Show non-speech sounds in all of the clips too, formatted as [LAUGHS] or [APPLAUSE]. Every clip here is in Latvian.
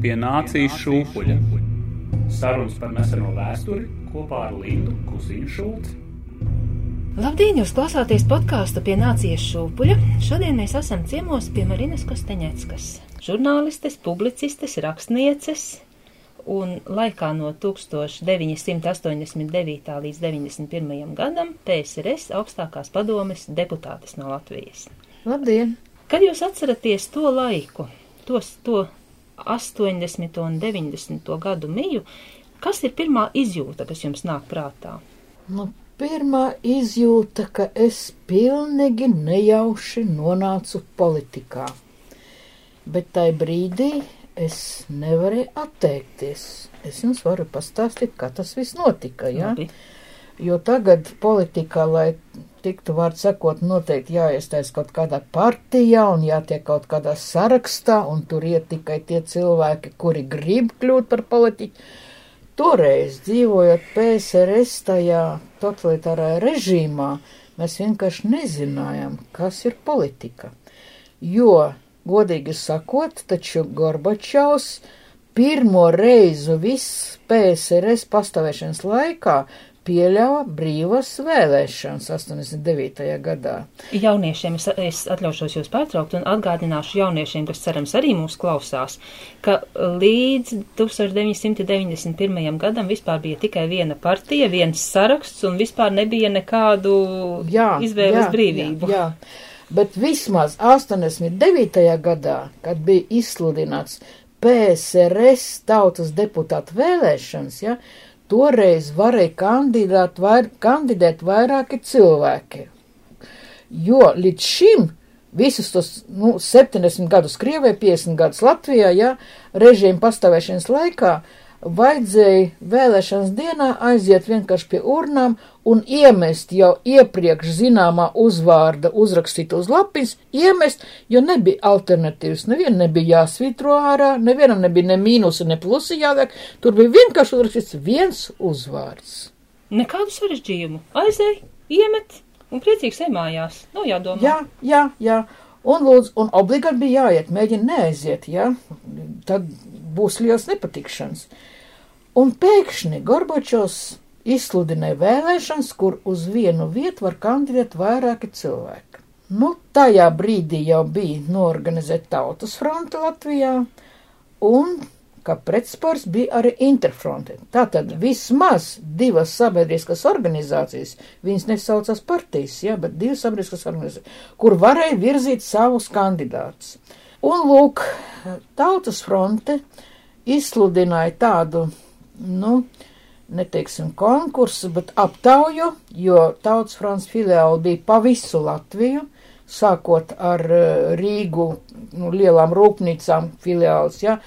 pie nācijas šūpuļa. Sarunas par neseno vēsturi kopā ar Lindu Kusiņu Šulci. Labdien, jūs klausāties podkāstu pie nācijas šūpuļa. Šodien mēs esam ciemos pie Marinas Kosteņeckas, žurnālistes, publicistes, rakstnieces un laikā no 1989. līdz 91. gadam PSRS augstākās padomes deputātes no Latvijas. Labdien! Kad jūs atceraties to laiku, tos, to 80. un 90. gadu miju, kas ir pirmā izjūta, kas jums nāk prātā? Nu, pirmā izjūta, ka es pilnīgi nejauši nonācu politikā. Bet tajā brīdī es nevarēju atteikties. Es jums varu pastāstīt, kā tas viss notika. Ja? Labi. Jo tagad politikā, lai tiktu vārdu sakot, noteikti jāiestājas kaut kādā partijā un jātiek kaut kādā sarakstā, un tur iet tikai tie cilvēki, kuri grib kļūt par politiķu. Toreiz, dzīvojot PSRS tajā totalitārajā režīmā, mēs vienkārši nezinājām, kas ir politika. Jo, godīgi sakot, taču Gorbačovs pirmo reizi viss PSRS pastāvēšanas laikā pieļāva brīvas vēlēšanas 89. gadā. Jauniešiem es, es atļaušos jūs pārtraukt un atgādināšu jauniešiem, kas cerams arī mūs klausās, ka līdz 1991. gadam vispār bija tikai viena partija, viens saraksts un vispār nebija nekādu Jā, izvēles jā, brīvību. Jā, jā. Bet vismaz 89. gadā, kad bija izsludināts PSRS tautas deputātu vēlēšanas, ja, toreiz varēja kandidāt, vair, kandidēt vairāki cilvēki. Jo līdz šim visus tos nu, 70 gadus Krievijā, 50 gadus Latvijā, ja, režīmu pastāvēšanas laikā, vajadzēja vēlēšanas dienā aiziet vienkārši pie urnām un iemest jau iepriekš zināmā uzvārda uzrakstīt uz lapiņas, iemest, jo nebija alternatīvas. Nevienam nebija jāsvitro ārā, nevienam nebija ne mīnusi, ne plusi jāliek. Tur bija vienkārši uzrakstīts viens uzvārds. Nekādu sarežģījumu. Aizēj, iemet un priecīgs emājās. Nav jādomā. Jā, jā, jā. Un, lūdzu, un obligāti bija jāiet, mēģina neaiziet, jā, tad būs liels nepatikšanas. Un pēkšņi Gorbačovs izsludināja vēlēšanas, kur uz vienu vietu var kandidēt vairāki cilvēki. Nu, tajā brīdī jau bija norganizēta tautas fronte Latvijā, un kā pretspārs bija arī interfronte. Tātad vismaz divas sabiedriskas organizācijas, viņas nesaucās partijas, ja, bet divas sabiedriskas organizācijas, kur varēja virzīt savus kandidātus. Un lūk, tautas fronte izsludināja tādu, nu, neteiksim konkursu, bet aptauju, jo tautas fronts filiāli bija pa visu Latviju, sākot ar eh, Rīgu, nu, lielām rūpnīcām filiāls, ja,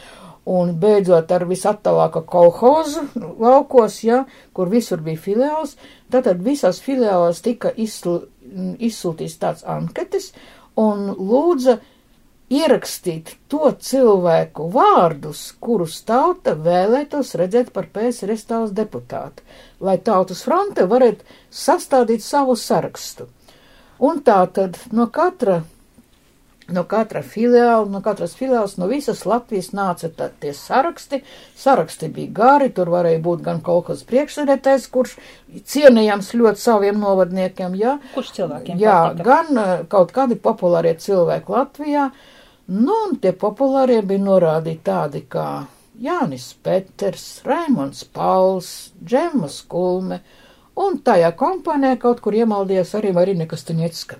un beidzot ar visattālāko kolhozu laukos, ja, kur visur bija filiāls, tātad visās filiālās tika izsl, izsūtīts tāds anketes un lūdza ierakstīt to cilvēku vārdus, kurus tauta vēlētos redzēt par PSRS tautas deputātu, lai tautas fronte varētu sastādīt savu sarakstu. Un tā tad no katra no katra filiāla, no katras filiāls, no visas Latvijas nāca tā, tie saraksti. Saraksti bija gari, tur varēja būt gan kaut kas priekšsēdētājs, kurš cienījams ļoti saviem novadniekiem, jā. Kurš cilvēkiem? Jā, patika? gan uh, kaut kādi populārie cilvēki Latvijā. Nu, un tie populārie bija norādīti tādi kā Jānis Peters, Raimons Pauls, Džemas Kulme, Un tajā kompānijā kaut kur iemaldījās arī Marina Kastaņecka,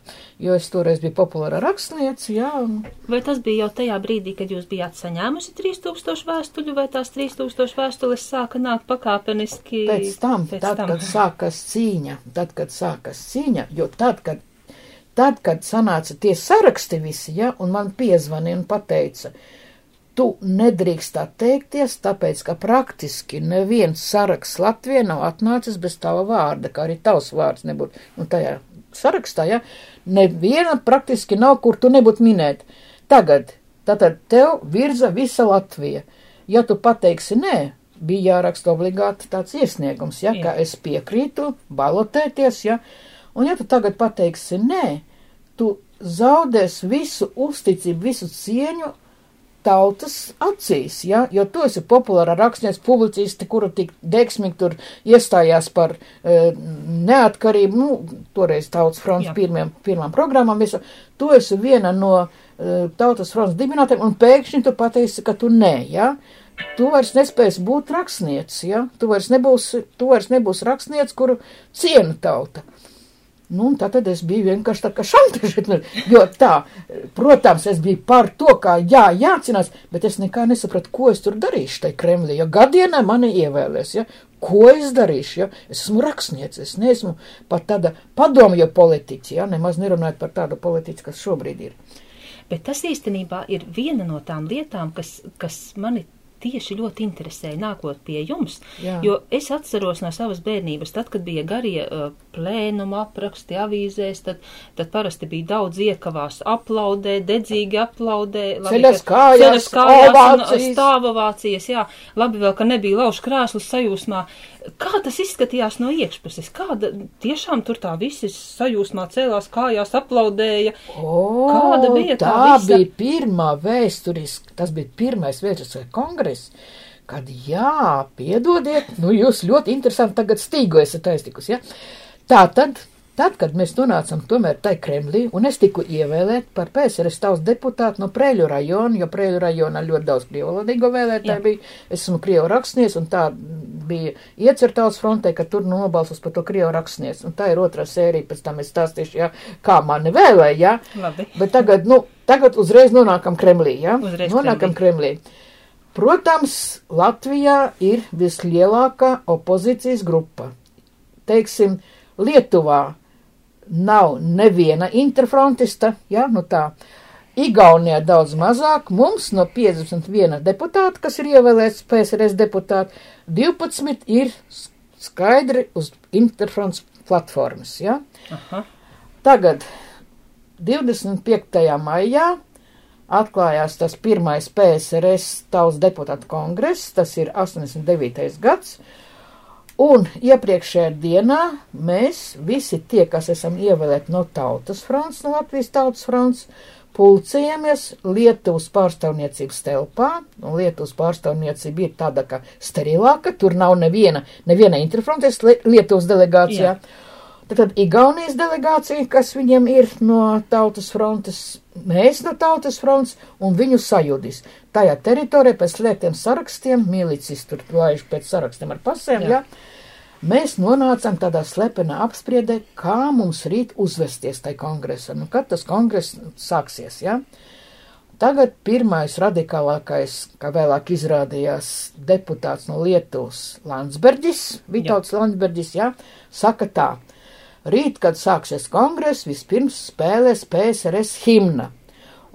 jo es toreiz biju populāra rakstniece, jā. Vai tas bija jau tajā brīdī, kad jūs bijāt saņēmusi 3000 vēstuļu, vai tās 3000 vēstules sāka nākt pakāpeniski? Pēc tam, pēc tad, tam? kad sākas cīņa, tad, kad sākas cīņa, jo tad, kad, tad, kad sanāca tie saraksti visi, ja, un man piezvanīja un pateica, tu nedrīkst atteikties, tāpēc, ka praktiski neviens saraksts Latvijā nav atnācis bez tava vārda, kā arī tavs vārds nebūtu. Nu, tajā sarakstā, ja, neviena praktiski nav, kur tu nebūtu minēt. Tagad, tātad tev virza visa Latvija. Ja tu pateiksi nē, bija jāraksta obligāti tāds iesniegums, ja, Jā. ka es piekrītu balotēties, ja, un ja tu tagad pateiksi nē, tu zaudēs visu uzticību, visu cieņu tautas acīs, ja, jo tu esi populāra rakstnieks, publicisti, kura tik deksmīgi tur iestājās par e, neatkarību, nu, toreiz tautas fronts pirmiem, pirmām programmām, visu, tu esi viena no e, tautas fronts dibinātiem, un pēkšņi tu pateiksi, ka tu nē, ja, tu vairs nespēsi būt rakstnieks, ja, tu vairs nebūsi, tu vairs nebūsi rakstnieks, kuru ciena tauta. Nu, tad es biju vienkārši tā kā šantažēta, jo tā, protams, es biju par to, kā jā, jācinās, bet es nekā nesapratu, ko es tur darīšu tai Kremlī, jo gadienā mani ievēlēs, ja, ko es darīšu, ja, es esmu rakstniece, es neesmu pat tāda padomju politiķi, ja, nemaz nerunājot par tādu politiķi, kas šobrīd ir. Bet tas īstenībā ir viena no tām lietām, kas, kas mani tieši ļoti interesēja nākot pie jums, Jā. jo es atceros no savas bērnības, tad, kad bija garie uh, plēnuma apraksti avīzēs, tad, tad parasti bija daudz iekavās aplaudē, dedzīgi aplaudē, ceļas kājās, kājās un stāvovācijas, jā, labi vēl, ka nebija lauž krēslus sajūsmā, Kā tas izskatījās no iekšpuses? Kāda tiešām tur tā visi sajūsmā cēlās kājās, aplaudēja? O, Kāda bija tā? Tā visa? bija pirmā vēsturiski, tas bija pirmais vēsturiskais kongress, kad jā, piedodiet, nu jūs ļoti interesanti tagad stīgo esat aiztikus, ja? Tā tad Tad, kad mēs nonācām tomēr tai Kremlī, un es tiku ievēlēt par PSRS tautas deputātu no Prēļu rajona, jo Prēļu rajonā ļoti daudz krievalodīgo vēlētāju bija, es esmu krievu rakstnieks, un tā bija iecertauts frontē, ka tur nobalsos par to krievu rakstnieks, un tā ir otrā sērija, pēc tam es stāstīšu, jā, kā mani vēlēja, jā. Labi. Bet tagad, nu, tagad uzreiz nonākam Kremlī, jā. Uzreiz nonākam Kremlī. Kremlī. Protams, Latvijā ir vislielākā opozīcijas grupa. Teiksim, Lietuvā nav neviena interfrontista, ja, nu tā. Igaunijā daudz mazāk, mums no 51 deputāta, kas ir ievēlēts PSRS deputāti, 12 ir skaidri uz interfronts platformas, ja. Aha. Tagad 25. maijā atklājās tas pirmais PSRS tautas deputātu kongress, tas ir 89. gads, Un iepriekšējā dienā mēs visi tie, kas esam ievēlēti no tautas fronts, no Latvijas tautas fronts, pulcējamies Lietuvas pārstāvniecības telpā, un Lietuvas pārstāvniecība ir tāda, ka sterilāka, tur nav neviena, neviena interfrontes Lietuvas delegācijā. Jā. Tad Igaunijas delegācija, kas viņiem ir no tautas frontes, mēs no tautas fronts un viņu sajudis. Tajā teritorijā pēc slēgtiem sarakstiem, milicis tur laiž pēc sarakstiem ar pasēm, jā. jā mēs nonācām tādā slepenā apspriedē, kā mums rīt uzvesties tai kongresam, nu, kad tas kongress sāksies. Ja? Tagad pirmais radikālākais, kā vēlāk izrādījās, deputāts no Lietuvas Landsbergis, Vitauts Landsbergis, jā, saka tā, Rīt, kad sāksies kongress, vispirms spēlēs PSRS himna.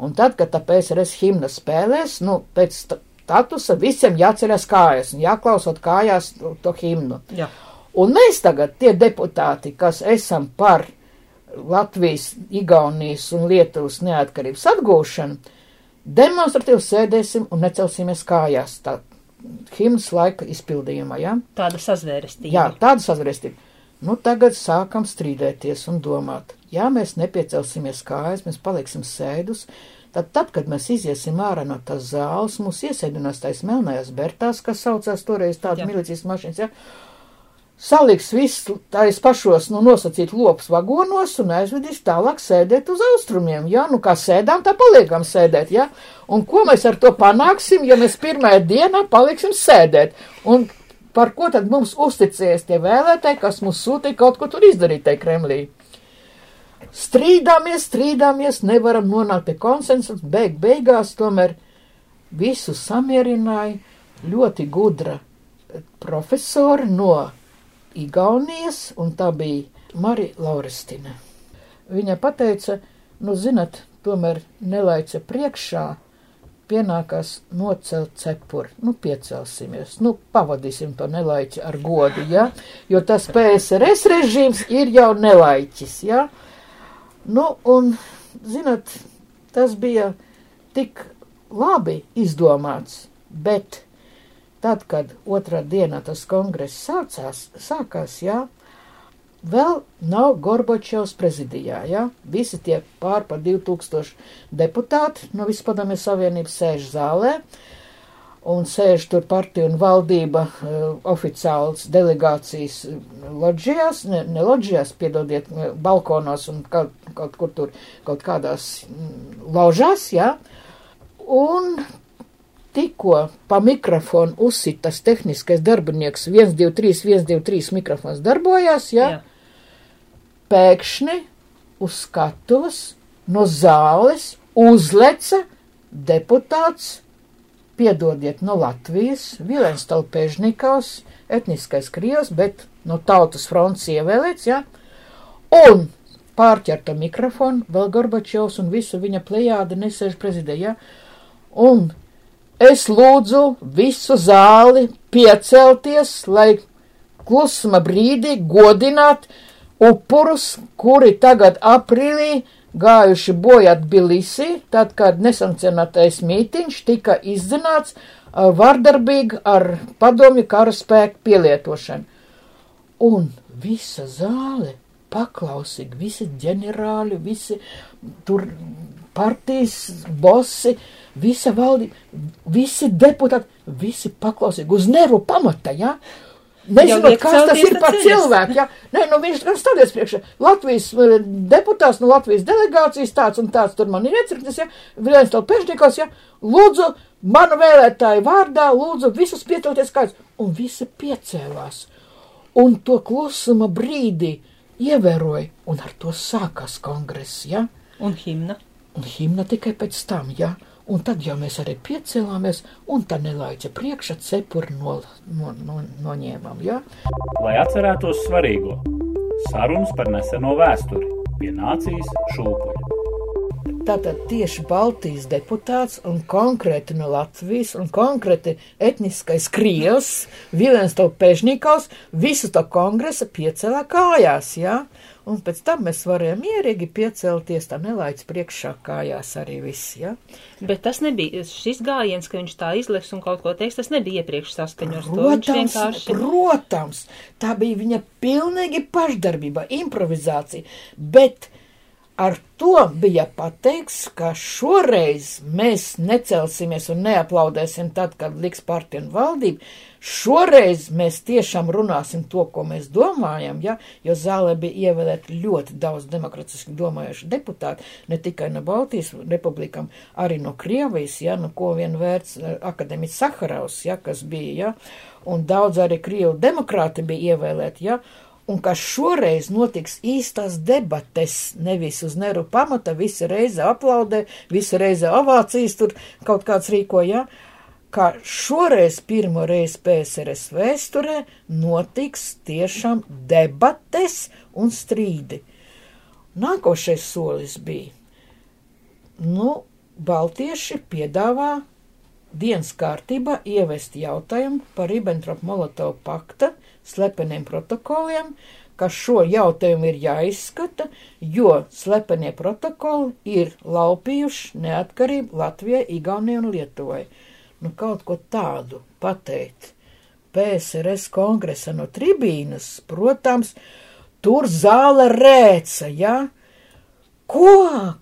Un tad, kad tā PSRS himna spēlēs, nu, pēc statusa visiem jāceļas kājas un jāklausot kājās to, to himnu. Jā. Un mēs tagad, tie deputāti, kas esam par Latvijas, Igaunijas un Lietuvas neatkarības atgūšanu, demonstratīvi sēdēsim un necelsimies kājās. Tā himnas laika izpildījumā, jā? Ja? Tāda sazvērestība. Jā, tāda sazvērestība. Nu, tagad sākam strīdēties un domāt, ja mēs nepiecelsimies kājas, mēs paliksim sēdus, tad, tad, kad mēs iziesim ārā no tās zāles, mūs iesēdinās tais melnajās bertās, kas saucās toreiz tāda milicijas mašīnas, ja, saliks viss tais pašos, nu, nosacīt lops vagonos un aizvedīs tālāk sēdēt uz austrumiem, ja, nu, kā sēdām, tā paliekam sēdēt, ja, un ko mēs ar to panāksim, ja mēs pirmajā dienā paliksim sēdēt, un Par ko tad mums uzticēs tie vēlētāji, kas mums sūtīja kaut ko tur izdarīt tai Kremlī? Strīdāmies, strīdāmies, nevaram nonākt pie konsensus, beig beigās tomēr visu samierināja ļoti gudra profesori no Igaunijas, un tā bija Marija Lauristina. Viņa pateica, nu, zinat, tomēr nelaica priekšā pienākās nocelt cepuri. Nu, piecelsimies, nu, pavadīsim to nelaiķi ar godu, ja, jo tas PSRS režīms ir jau nelaiķis, ja. Nu, un, zinat, tas bija tik labi izdomāts, bet tad, kad otrā dienā tas kongress sācās, sākās, jā, vēl nav Gorbačovs prezidijā, ja? Visi tie pār par 2000 deputāti no Vispadomjas Savienības sēž zālē, un sēž tur partija un valdība uh, oficiāls delegācijas loģijās, ne, ne loģijās, piedodiet, balkonos un kaut, kaut kur tur, kaut kādās ložās, ja? Un tikko pa mikrofonu uzsitas tehniskais darbinieks 1, 2, 3, 1, 2, 3 mikrofons darbojās, ja? Jā. Pēkšņi uz skatuves no zāles uzleca deputāts, piedodiet, no Latvijas, Vilens Talpēžnikovs, etniskais krievs, bet no tautas fronts ievēlēts, ja? Un pārķerta mikrofonu, vēl Gorbačovs un visa viņa plejāde nesēž prezidē, ja? Un Es lūdzu visu zāli piecelties, lai klusuma brīdī godināt upurus, kuri tagad aprīlī gājuši bojāt Bilisī, tad, kad nesankcionētais mītiņš tika izzināts vardarbīgi ar padomju kara spēku pielietošanu. Un visa zāle paklausīgi, visi ģenerāļi, visi tur partijas bosi, visa valdība, visi deputāti, visi paklausīgi uz nervu pamata. Ja? Nezinot, kas tas ir par cilvēku. Ja? Nē, nu viņš gan stādies priekšā. Latvijas eh, deputāts no Latvijas delegācijas tāds un tāds tur man ir iecirknis. Ja? Viens to pešnikos, jā. Ja? Lūdzu, manu vēlētāju vārdā, lūdzu, visus piecelties kāds. Un visi piecēlās. Un to klusuma brīdi ievēroja, un ar to sākās kongress. Ja? Un himna. Un himna tikai pēc tam. Ja? Un tad jau mēs arī piecēlāmies, un tā nelaiķa priekšā cepuri no, no, no, noņēmām. Ja? Lai atcerētos svarīgo sarunas par neseno vēsturi pie nācijas šūpuļa. Tātad tieši Baltijas deputāts un konkrēti no Latvijas un konkrēti etniskais Krievs, Vilens Topēžņikovs, visu to kongresa piecelā kājās, jā. Ja? Un pēc tam mēs varējām mierīgi piecelties, tā nelaic priekšā kājās arī viss, ja? Bet tas nebija, šis gājiens, ka viņš tā izliks un kaut ko teiks, tas nebija iepriekš saskaņos protams, vienkārši. Protams, tā bija viņa pilnīgi pašdarbība, improvizācija, bet Ar to bija pateikts, ka šoreiz mēs necelsimies un neaplaudēsim tad, kad liks partija un valdība. Šoreiz mēs tiešām runāsim to, ko mēs domājam, ja, jo zālē bija ievēlēti ļoti daudz demokratiski domājuši deputāti, ne tikai no Baltijas republikam, arī no Krievijas, ja, no ko vien vērts eh, akadēmiķis Saharovs, ja, kas bija, ja, un daudz arī Krievu demokrāti bija ievēlēti, ja, un ka šoreiz notiks īstās debates, nevis uz neru pamata, visi reize aplaudē, visi reize ovācijas tur kaut kāds rīkoja, ka šoreiz pirmo reizi PSRS vēsturē notiks tiešām debates un strīdi. Nākošais solis bija, nu, Baltieši piedāvā dienas kārtībā ievest jautājumu par Ribbentrop-Molotov pakta slepeniem protokoliem, ka šo jautājumu ir jāizskata, jo slepenie protokoli ir laupījuši neatkarību Latvijai, Igaunijai un Lietuvai. Nu, kaut ko tādu pateikt. PSRS kongresa no tribīnas, protams, tur zāle rēca, ja? Ko?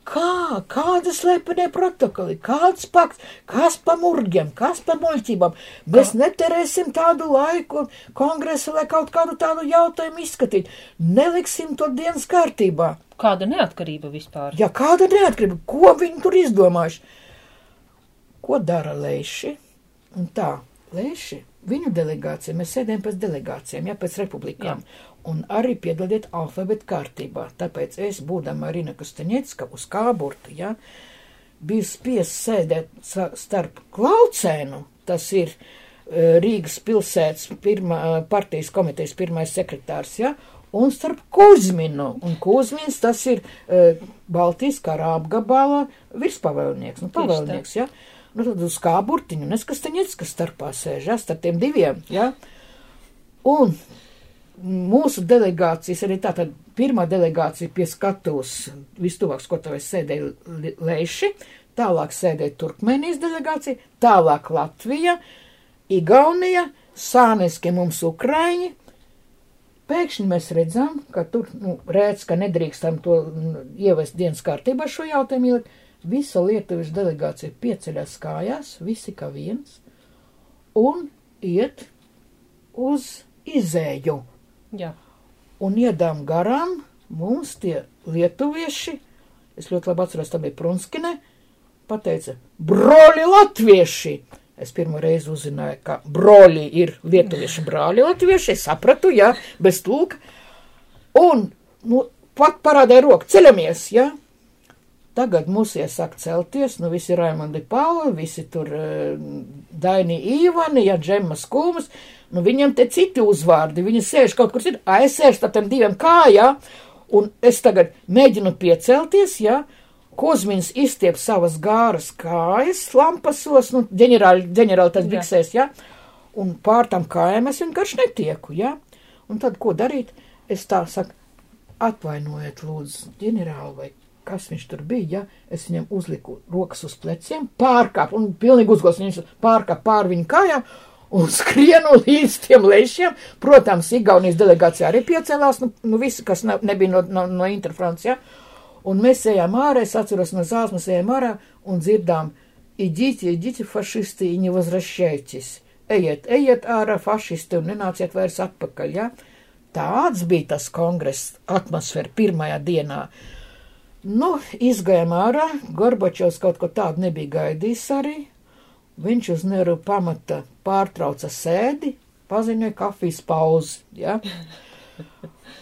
Kā? Kāda slepenie protokoli? Kāds pakts? Kas pa murgiem? Kas pa muļķībām? Mēs Kā? neterēsim tādu laiku kongresu, lai kaut kādu tādu jautājumu izskatīt. Neliksim to dienas kārtībā. Kāda neatkarība vispār? Jā, kāda neatkarība? Ko viņi tur izdomājuši? Ko dara leiši? Un tā, leiši, viņu delegācija, mēs sēdējam pēc delegācijām, ja pēc republikām. Jā un arī piedodiet alfabēta kārtībā. Tāpēc es, būdama Arina Kastaņecka uz kāburta, ja, biju spiests sēdēt starp Klaucēnu, tas ir uh, Rīgas pilsētas pirmā, uh, partijas komitejas pirmais sekretārs, ja, un starp Kuzminu, un Kuzmins tas ir uh, Baltijas karā apgabala virspavēlnieks, nu pavēlnieks, ja, nu tad uz kāburtiņu, un es Kastaņecka starpā sēž, ja, starp tiem diviem, ja, un mūsu delegācijas, arī tātad pirmā delegācija pie skatuves, vistuvāk skatuves sēdēja Leiši, tālāk sēdēja Turkmenijas delegācija, tālāk Latvija, Igaunija, Sāneski mums Ukraiņi, Pēkšņi mēs redzam, ka tur, nu, rēc, ka nedrīkstam to nu, ievest dienas kārtībā šo jautājumu ielikt. Visa Lietuvas delegācija pieceļās kājās, visi kā viens, un iet uz izēju. Jā. Un iedām garām mums tie lietuvieši, es ļoti labi atceros, tā bija Prunskine, pateica, broļi latvieši! Es pirmo reizi uzzināju, ka broļi ir lietuvieši brāļi latvieši, es sapratu, jā, bez tūka. Un, nu, pat parādīja roku, ceļamies, jā. Tagad mūs iesāk celties, nu visi Raimondi Pauli, visi tur uh, Daini Īvani, jā, Džemmas Kūmas, nu viņam te citi uzvārdi, viņi sēž kaut kur citur, a, es sēžu tiem diviem kājā, un es tagad mēģinu piecelties, jā, Kozmins izstiep savas gāras kājas lampasos, nu, ģenerāli, ģenerāli tas biksēs, jā, un pār tam kājām es vienkārši netieku, jā. Un tad, ko darīt? Es tā saku, atvainojiet, lūdzu, ģenerāli, vai kas viņš tur bija, ja es viņam uzliku rokas uz pleciem, pārkāpu un pilnīgi uzgūstu viņus pārkāpu pār viņu kājām. Un [LAUGHS] skrienu līdz tiem lešiem. Protams, Igaunijas delegācija arī piecēlās, nu, nu visi, kas ne, nebija no, no, no Interfrancijā. Ja? Un mēs ejām ārā, es atceros no zāles, mēs ejām ārā un dzirdām, idīti, idīti, fašisti, viņi vazrašēķis. Ejiet, ejiet ārā, fašisti, un nenāciet vairs atpakaļ, ja? Tāds bija tas kongress atmosfēra pirmajā dienā. Uh, Nu, izgājām ārā, Gorbačovs kaut ko tādu nebija gaidījis arī. Viņš uz neru pamata pārtrauca sēdi, paziņoja kafijas pauzi, ja? [LAUGHS]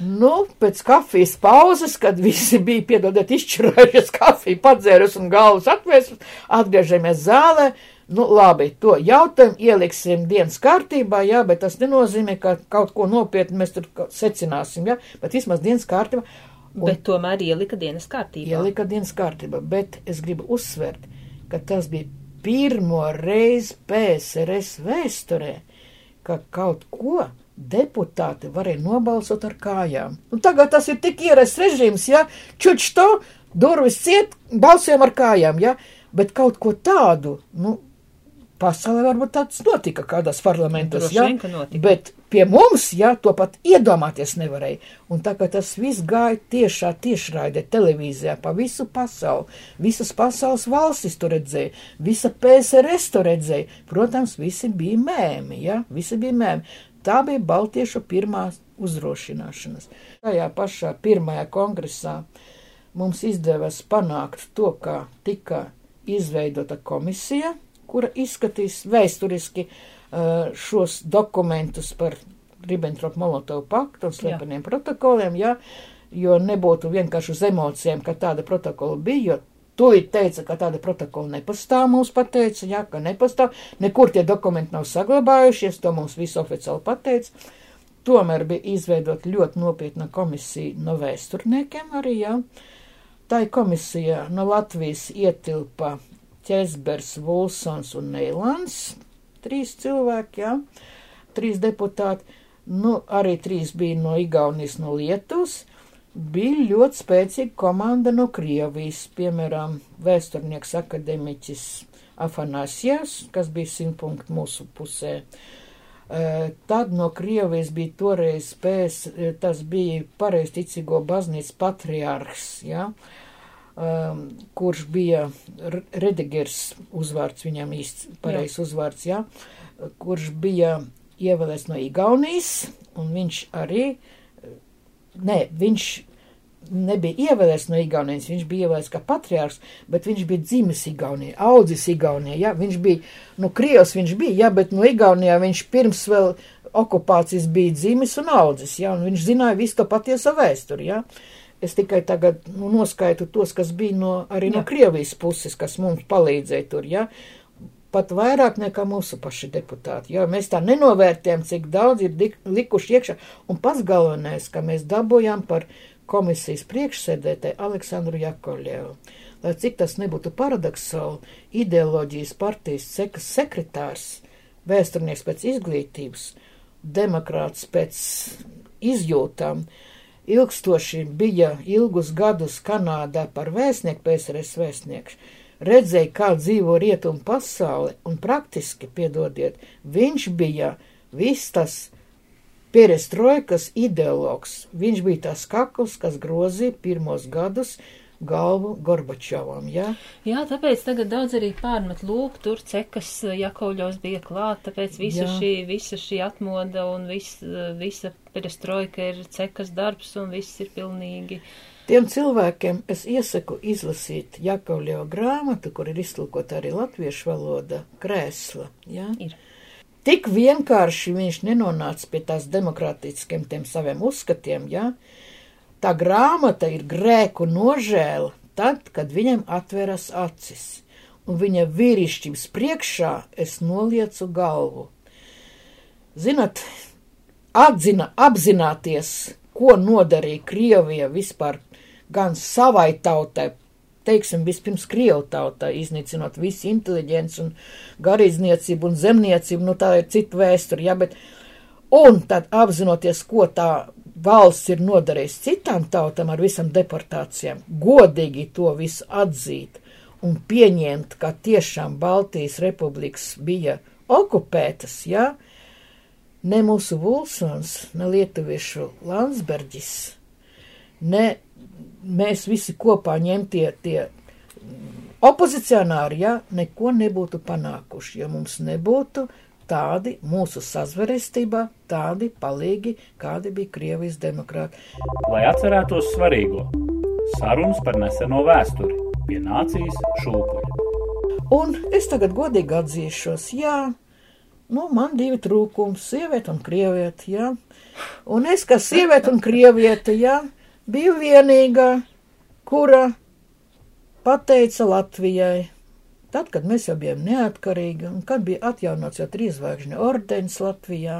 Nu, pēc kafijas pauzes, kad visi bija, piedodiet, izšķirājušies kafiju, padzērus un galvas atvērs, atgriežamies zālē. Nu, labi, to jautājumu ieliksim dienas kārtībā, jā, bet tas nenozīmē, ka kaut ko nopietni mēs tur secināsim, jā, bet vismaz dienas kārtībā. Un bet tomēr ielika dienas kārtībā. Ielika dienas kārtībā, bet es gribu uzsvērt, ka tas bija pirmo reizi PSRS vēsturē, ka kaut ko deputāti varēja nobalsot ar kājām. Un tagad tas ir tik ierasts režīms, ja čuč to, durvis ciet, balsojam ar kājām, ja, bet kaut ko tādu, nu, pasaulē varbūt tāds notika kādās parlamentos, ja, bet pie mums, ja, to pat iedomāties nevarēja. Un tā kā tas viss gāja tiešā tiešraidē televīzijā pa visu pasauli, visas pasaules valstis to redzēja, visa PSRS to redzēja, protams, visi bija mēmi, ja, visi bija mēmi. Tā bija Baltiešu pirmās uzdrošināšanas. Tajā pašā pirmajā kongresā mums izdevās panākt to, ka tika izveidota komisija, kura izskatīs vēsturiski uh, šos dokumentus par Ribbentrop-Molotovu paktu un slepeniem jā. protokoliem, jā, jo nebūtu vienkārši uz emocijām, ka tāda protokola bija, jo Tūlīt teica, ka tāda protokola nepastāv, mums pateica, jā, ka nepastāv, nekur tie dokumenti nav saglabājušies, to mums visu oficiāli pateica. Tomēr bija izveidot ļoti nopietna komisija no vēsturniekiem arī, jā. Tā komisija no Latvijas ietilpa Ķesbers, Vulsons un Neilans, trīs cilvēki, jā, trīs deputāti, nu, arī trīs bija no Igaunijas, no Lietuvas. Bija ļoti spēcīga komanda no Krievijas, piemēram, vēsturnieks akademiķis Afanasijas, kas bija simt punktu mūsu pusē. Tad no Krievijas bija toreiz spēs, tas bija pareizticīgo baznīcas patriārhs, ja, um, kurš bija Redigers uzvārds, viņam īsts pareizs uzvārds, ja, kurš bija ievēlēts no Igaunijas, un viņš arī Nē, viņš nebija ievēlēts no Igaunijas, viņš bija ievēlēts kā patriārs, bet viņš bija dzimis Igaunijā, audzis Igaunijā, ja, viņš bija, nu, Krievs viņš bija, ja, bet no Igaunijā viņš pirms vēl okupācijas bija dzimis un audzis, ja, un viņš zināja visu to patieso vēsturi, ja. Es tikai tagad, nu, noskaitu tos, kas bija no, arī no Krievijas puses, kas mums palīdzēja tur, ja, pat vairāk nekā mūsu paši deputāti. Jo mēs tā nenovērtējam, cik daudz ir likuši iekšā, un pats galvenais, ka mēs dabūjām par komisijas priekšsēdētāju Aleksandru Jakovļevu. Lai cik tas nebūtu paradoxāli, ideoloģijas partijas sekas sekretārs, vēsturnieks pēc izglītības, demokrāts pēc izjūtām, ilgstoši bija ilgus gadus Kanādā par vēstnieku, PSRS vēstnieks redzēja, kā dzīvo rietumu pasauli, un praktiski, piedodiet, viņš bija viss tas perestroikas ideologs. Viņš bija tas kakls, kas grozīja pirmos gadus galvu Gorbačovam, jā? Jā, tāpēc tagad daudz arī pārmet lūk, tur cekas Jakovļos bija klāt, tāpēc visa jā. šī, visa šī atmoda un vis, visa perestroika ir cekas darbs un viss ir pilnīgi. Tiem cilvēkiem es iesaku izlasīt Jakovļo grāmatu, kur ir iztulkota arī latviešu valoda, krēsla, jā? Ir. Tik vienkārši viņš nenonāca pie tās demokrātiskiem tiem saviem uzskatiem? Ja? Tā grāmata ir grēku nožēla tad, kad viņam atveras acis, un viņa vīrišķības priekšā es noliecu galvu. Zinat, atzina, apzināties, ko nodarīja Krievija vispār gan savai tautai, teiksim, vispirms Krievu tautai, iznīcinot visu inteliģenci un garīdzniecību un zemniecību, nu tā ir cita vēsture, ja, bet, un tad apzinoties, ko tā valsts ir nodarījis citām tautām ar visam deportācijām, godīgi to visu atzīt un pieņemt, ka tiešām Baltijas republikas bija okupētas, jā, ne mūsu Vulsons, ne lietuviešu Landsbergis, ne mēs visi kopā ņemtie tie opozicionāri, jā, neko nebūtu panākuši, ja mums nebūtu tādi mūsu sazverestībā, tādi palīgi, kādi bija Krievijas demokrāti. Lai atcerētos svarīgo - sarunas par neseno vēsturi pie nācijas šūpuļa. Un es tagad godīgi atzīšos, jā, nu, man divi trūkumi - sieviete un krieviete, jā. Un es, kā sieviete un krieviete, jā, biju vienīgā, kura pateica Latvijai, Tad, kad mēs jau bijām neatkarīgi, un kad bija atjaunots jau trīsvaigžņu ordenis Latvijā,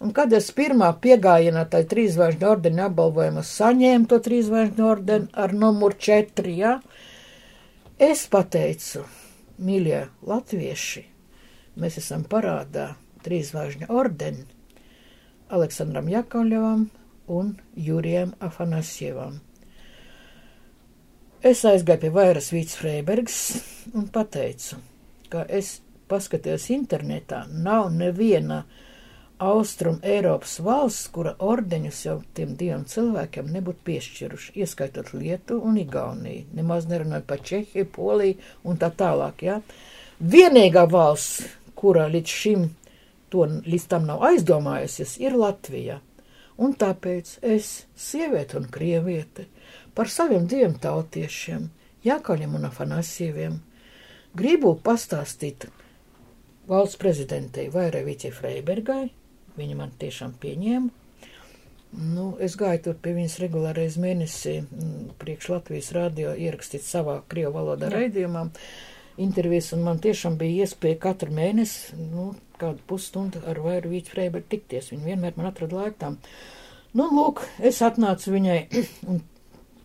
un kad es pirmā piegājienā tai trīsvaigžņu ordeni apbalvojumā saņēmu to trīsvaigžņu ordeni ar numuru četri, ja, es pateicu, mīļie latvieši, mēs esam parādā trīsvaigžņu ordeni Aleksandram Jakovļevam un Jurijam Afanasjevam. Es aizgāju pie vairas Vīts Freibergs un pateicu, ka es paskatījos internetā, nav neviena Austrum Eiropas valsts, kura ordeņus jau tiem diviem cilvēkiem nebūtu piešķiruši, ieskaitot Lietu un Igauniju, nemaz nerunājot par Čehiju, Poliju un tā tālāk, jā. Ja? Vienīgā valsts, kura līdz šim to līdz tam nav aizdomājusies, ir Latvija. Un tāpēc es, sieviete un krieviete, par saviem diviem tautiešiem, Jākaļiem un Afanasieviem, gribu pastāstīt valsts prezidentei Vairevīķei Freibergai, viņa man tiešām pieņēma. Nu, es gāju tur pie viņas regulārais mēnesī mm, priekš Latvijas radio ierakstīt savā krievu valodā raidījumā intervijas, un man tiešām bija iespēja katru mēnesi, nu, kādu pusstundu ar Vairevīķu Freibergu tikties. Viņa vienmēr man atrada laiku tam. Nu, lūk, es atnācu viņai [CLEARS THROAT] un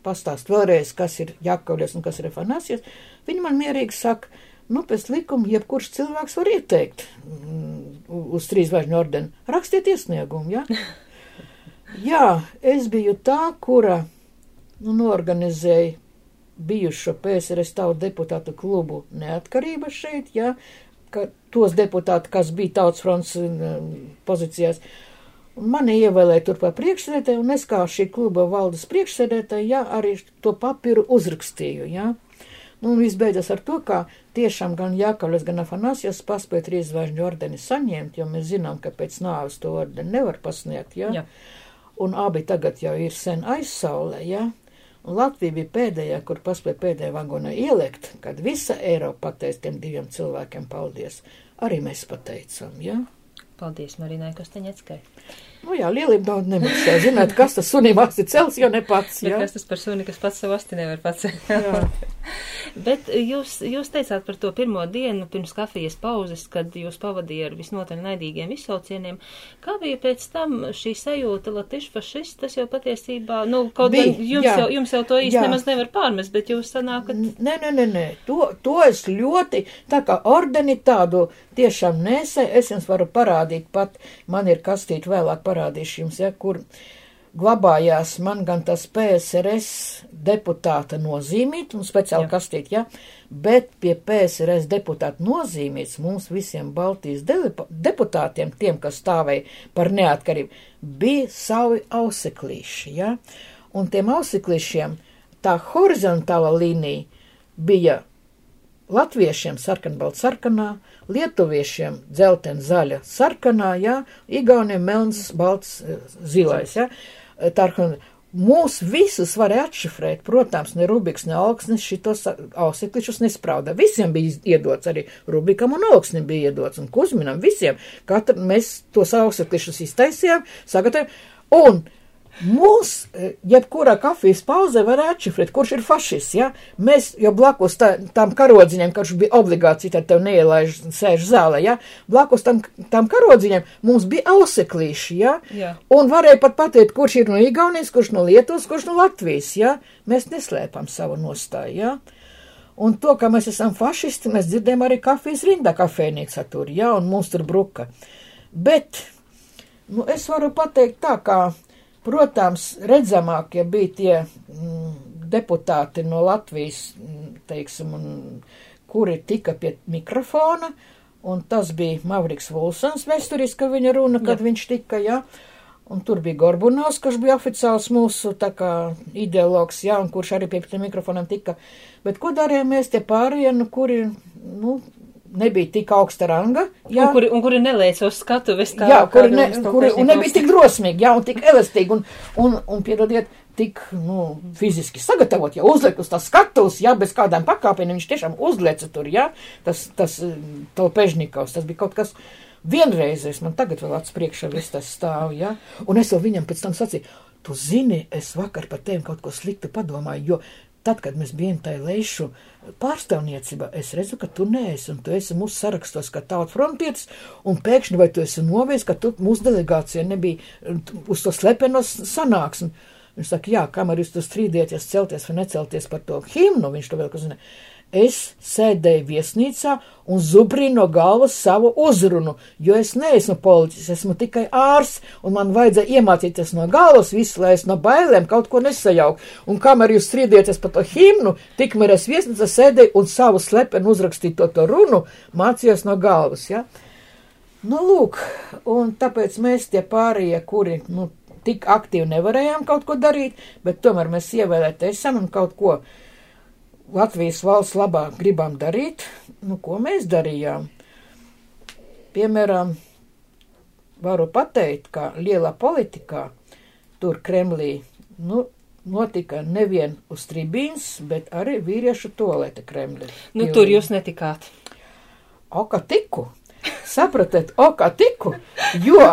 pastāst vēlreiz, kas ir Jakovļs un kas ir Afanasijas, viņi man mierīgi saka, nu, pēc likuma jebkurš cilvēks var ieteikt mm, uz trīs zvaigžņu ordeni. Rakstiet iesniegumu, ja? [LAUGHS] Jā, es biju tā, kura nu, norganizēja bijušo PSRS tautu deputātu klubu neatkarība šeit, ja, ka tos deputāti, kas bija tautas fronts mm, pozīcijās, uh, mani ievēlēja tur par priekšsēdētāju, un es kā šī kluba valdes priekšsēdētāja, jā, arī to papīru uzrakstīju, jā. Nu, un viss beidzas ar to, ka tiešām gan Jākavlis, gan Afanasijas paspēja trīs zvaigžņu ordeni saņemt, jo mēs zinām, ka pēc nāves to ordeni nevar pasniegt, jā. jā. Un abi tagad jau ir sen aizsaulē, jā. Un Latvija bija pēdējā, kur paspēja pēdējā vagonā ielikt, kad visa Eiropa pateica tiem diviem cilvēkiem paldies. Arī mēs pateicām, jā. Paldies Marinai Kostaņeckai. Nu jā, lielība daudz nemaksā. Zināt, kas tas sunim asti cels, jo ne pats. Jā. kas tas par suni, kas pats savu asti nevar pacelt. Bet jūs, jūs teicāt par to pirmo dienu pirms kafijas pauzes, kad jūs pavadīja ar visnotaļ naidīgiem izsaucieniem. Kā bija pēc tam šī sajūta latišu fašist? Tas jau patiesībā, nu, kaut gan jums, jā, jau, jums jau to īsti jā. nemaz nevar pārmest, bet jūs sanākat. Nē, nē, nē, nē. To, to es ļoti, tā kā ordeni tādu tiešām nesē, es jums varu parādīt pat, man ir kastīt vēlāk parādīšu jums, ja, kur glabājās man gan tas PSRS deputāta nozīmīt, un speciāli kastīt, ja, bet pie PSRS deputāta nozīmīts mums visiem Baltijas deputātiem, tiem, kas stāvēja par neatkarību, bija savi auseklīši, ja, un tiem auseklīšiem tā horizontāla līnija bija latviešiem sarkanbalta sarkanā, lietuviešiem dzelten zaļa sarkanā, jā, igauniem melns, balts, eh, zilais, jā. Tarkan, mūs visus varēja atšifrēt, protams, ne Rubiks, ne Alksnis šitos auseklišus nesprauda. Visiem bija iedots, arī Rubikam un Alksnim bija iedots, un Kuzminam visiem. Katru mēs tos auseklišus iztaisījām, sagatavojām, un Mūs, eh, jebkurā kafijas pauzē var atšifrēt, kurš ir fašists, ja? Mēs, jo blakus tā, tam karodziņam, kurš bija obligāti, tad tev neielaiž sēž zālē, ja? Blakus tam, tam karodziņam mums bija auseklīši, ja? Jā. Un varēja pat pateikt, kurš ir no Igaunijas, kurš no Lietuvas, kurš no Latvijas, ja? Mēs neslēpam savu nostāju, ja? Un to, ka mēs esam fašisti, mēs dzirdējam arī kafijas rindā kafejnīca tur, ja? Un mums tur bruka. Bet, nu, es varu pateikt tā, kā Protams, redzamākie bija tie mm, deputāti no Latvijas, mm, teiksim, un, kuri tika pie mikrofona, un tas bija Mavriks Vulsons vēsturiski viņa runa, kad jā. viņš tika, jā. Un tur bija Gorbunovs, kurš bija oficiāls mūsu tā kā ideologs, jā, un kurš arī pie tiem mikrofoniem tika. Bet ko darījām mēs tie pārējie, nu, kuri, nu, nebija tik augsta ranga. Jā, un kuri, un kuri nelēca uz skatuves kā jā, kuri, ne, kuri, un nebija tik drosmīgi, jā, un tik elastīgi, un, un, un piedodiet, tik, nu, fiziski sagatavot, ja uzliek uz tā skatuves, jā, bez kādām pakāpieniem, viņš tiešām uzlieca tur, jā, tas, tas, to Pežnikovs, tas bija kaut kas vienreizēs, man tagad vēl acs priekšā viss tas stāv, jā, un es jau viņam pēc tam sacīju, tu zini, es vakar par tevi kaut ko sliktu padomāju, jo tad, kad mēs bijām tajā leišu pārstāvniecībā, es redzu, ka tu neesi, un tu esi mūsu sarakstos, kā tauta frontietis, un pēkšņi vai tu esi novies, ka tu mūsu delegācija nebija uz to slepenos sanāksmi. Viņš saka, jā, kamēr jūs tur strīdieties, celties vai necelties par to himnu, viņš to vēl, kas zina. Es sēdēju viesnīcā un zubrīju no galvas savu uzrunu, jo es neesmu politiķis, esmu tikai ārsts, un man vajadzēja iemācīties no galvas visu, lai es no bailēm kaut ko nesajauku. Un kamēr jūs strīdieties par to himnu, tikmēr es viesnīcā sēdēju un savu slepenu uzrakstīto to runu mācījos no galvas. Ja? Nu, lūk, un tāpēc mēs tie pārējie, kuri, nu, tik aktīvi nevarējām kaut ko darīt, bet tomēr mēs ievēlēti esam un kaut ko Latvijas valsts labā gribam darīt, nu, ko mēs darījām? Piemēram, varu pateikt, ka lielā politikā tur Kremlī, nu, notika nevien uz tribīnas, bet arī vīriešu tolete Kremlī. Nu, tur jūs netikāt. Oka tiku. Sapratiet, oka tiku, jo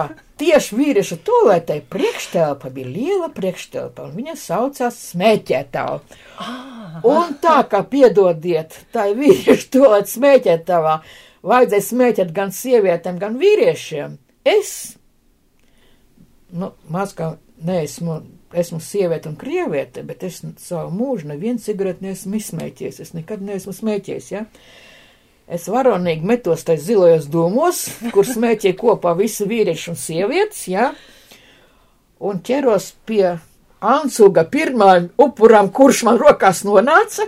tieši vīriešu toaletē priekštelpa bija liela priekštelpa, un viņa saucās smēķētāva. Un tā kā piedodiet, tā ir vīriešu toalets smēķētavā, vajadzēja smēķēt gan sievietēm, gan vīriešiem. Es, nu, maz kā neesmu, esmu sieviete un krieviete, bet es savu mūžu nevienu cigareti neesmu izsmēķies, es nekad neesmu smēķies, ja? Es varonīgi metos tais zilajos dūmos, kur smēķē kopā visi vīrieši un sievietes, ja? Un ķeros pie Ansuga pirmā upuram, kurš man rokās nonāca,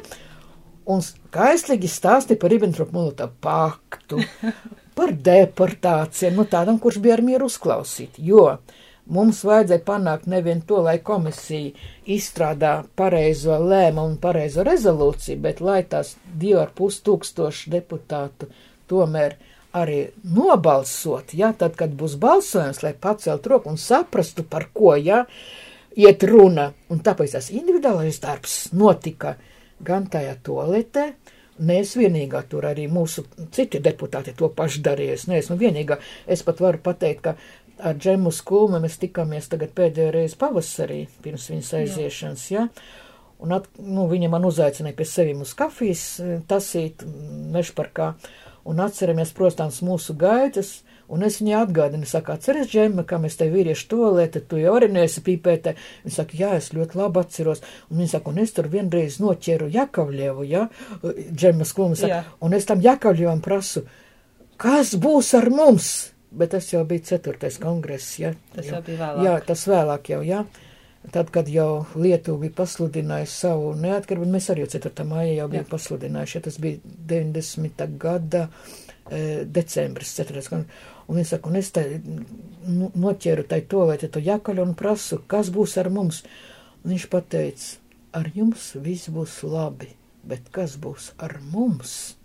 un skaistīgi stāstīja par Ribbentrop-Molotov paktu, par deportācijām, nu tādam, kurš bija ar mieru uzklausīt, jo mums vajadzēja panākt nevien to, lai komisija izstrādā pareizo lēmumu un pareizo rezolūciju, bet lai tās divi ar pus tūkstoši deputātu tomēr arī nobalsot, ja, tad, kad būs balsojums, lai pacelt roku un saprastu, par ko, ja, iet runa, un tāpēc tas individuālais darbs notika gan tajā toaletē, Nē, es vienīgā tur arī mūsu citi deputāti to pašu darīja. Es neesmu vienīgā. Es pat varu pateikt, ka ar Džemu Skulmu mēs tikāmies tagad pēdējo reizi pavasarī, pirms viņas aiziešanas, ja? Un at, nu, viņa man uzaicināja pie sevim uz kafijas eh, tasīt mešparkā, un atceramies, protams, mūsu gaitas, un es viņai atgādinu, saka, atceries, Džema, kā mēs te vīrieši tolēte, tu jau arī neesi pīpētē. Viņa saka, jā, es ļoti labi atceros, un viņa saka, un es tur vienreiz noķēru Jakavļievu, ja, Džema Skulma saka, Jā. un es tam Jakavļievam prasu, kas būs ar mums? Bet tas jau bija ceturtais kongress, ja? Tas Jo- jau bija vēlāk. Jā, tas vēlāk jau, jā. Tad, kad jau Lietuva bija pasludinājusi savu neatkarību, mēs arī 4. maijā jau bijām pasludinājuši, ja tas bija 90. gada e, decembris, 4. gada. Un es saku, un es te nu, noķēru tai to, vai te to jakaļu un prasu, kas būs ar mums. Un viņš pateica, ar jums viss būs labi, bet kas būs ar mums?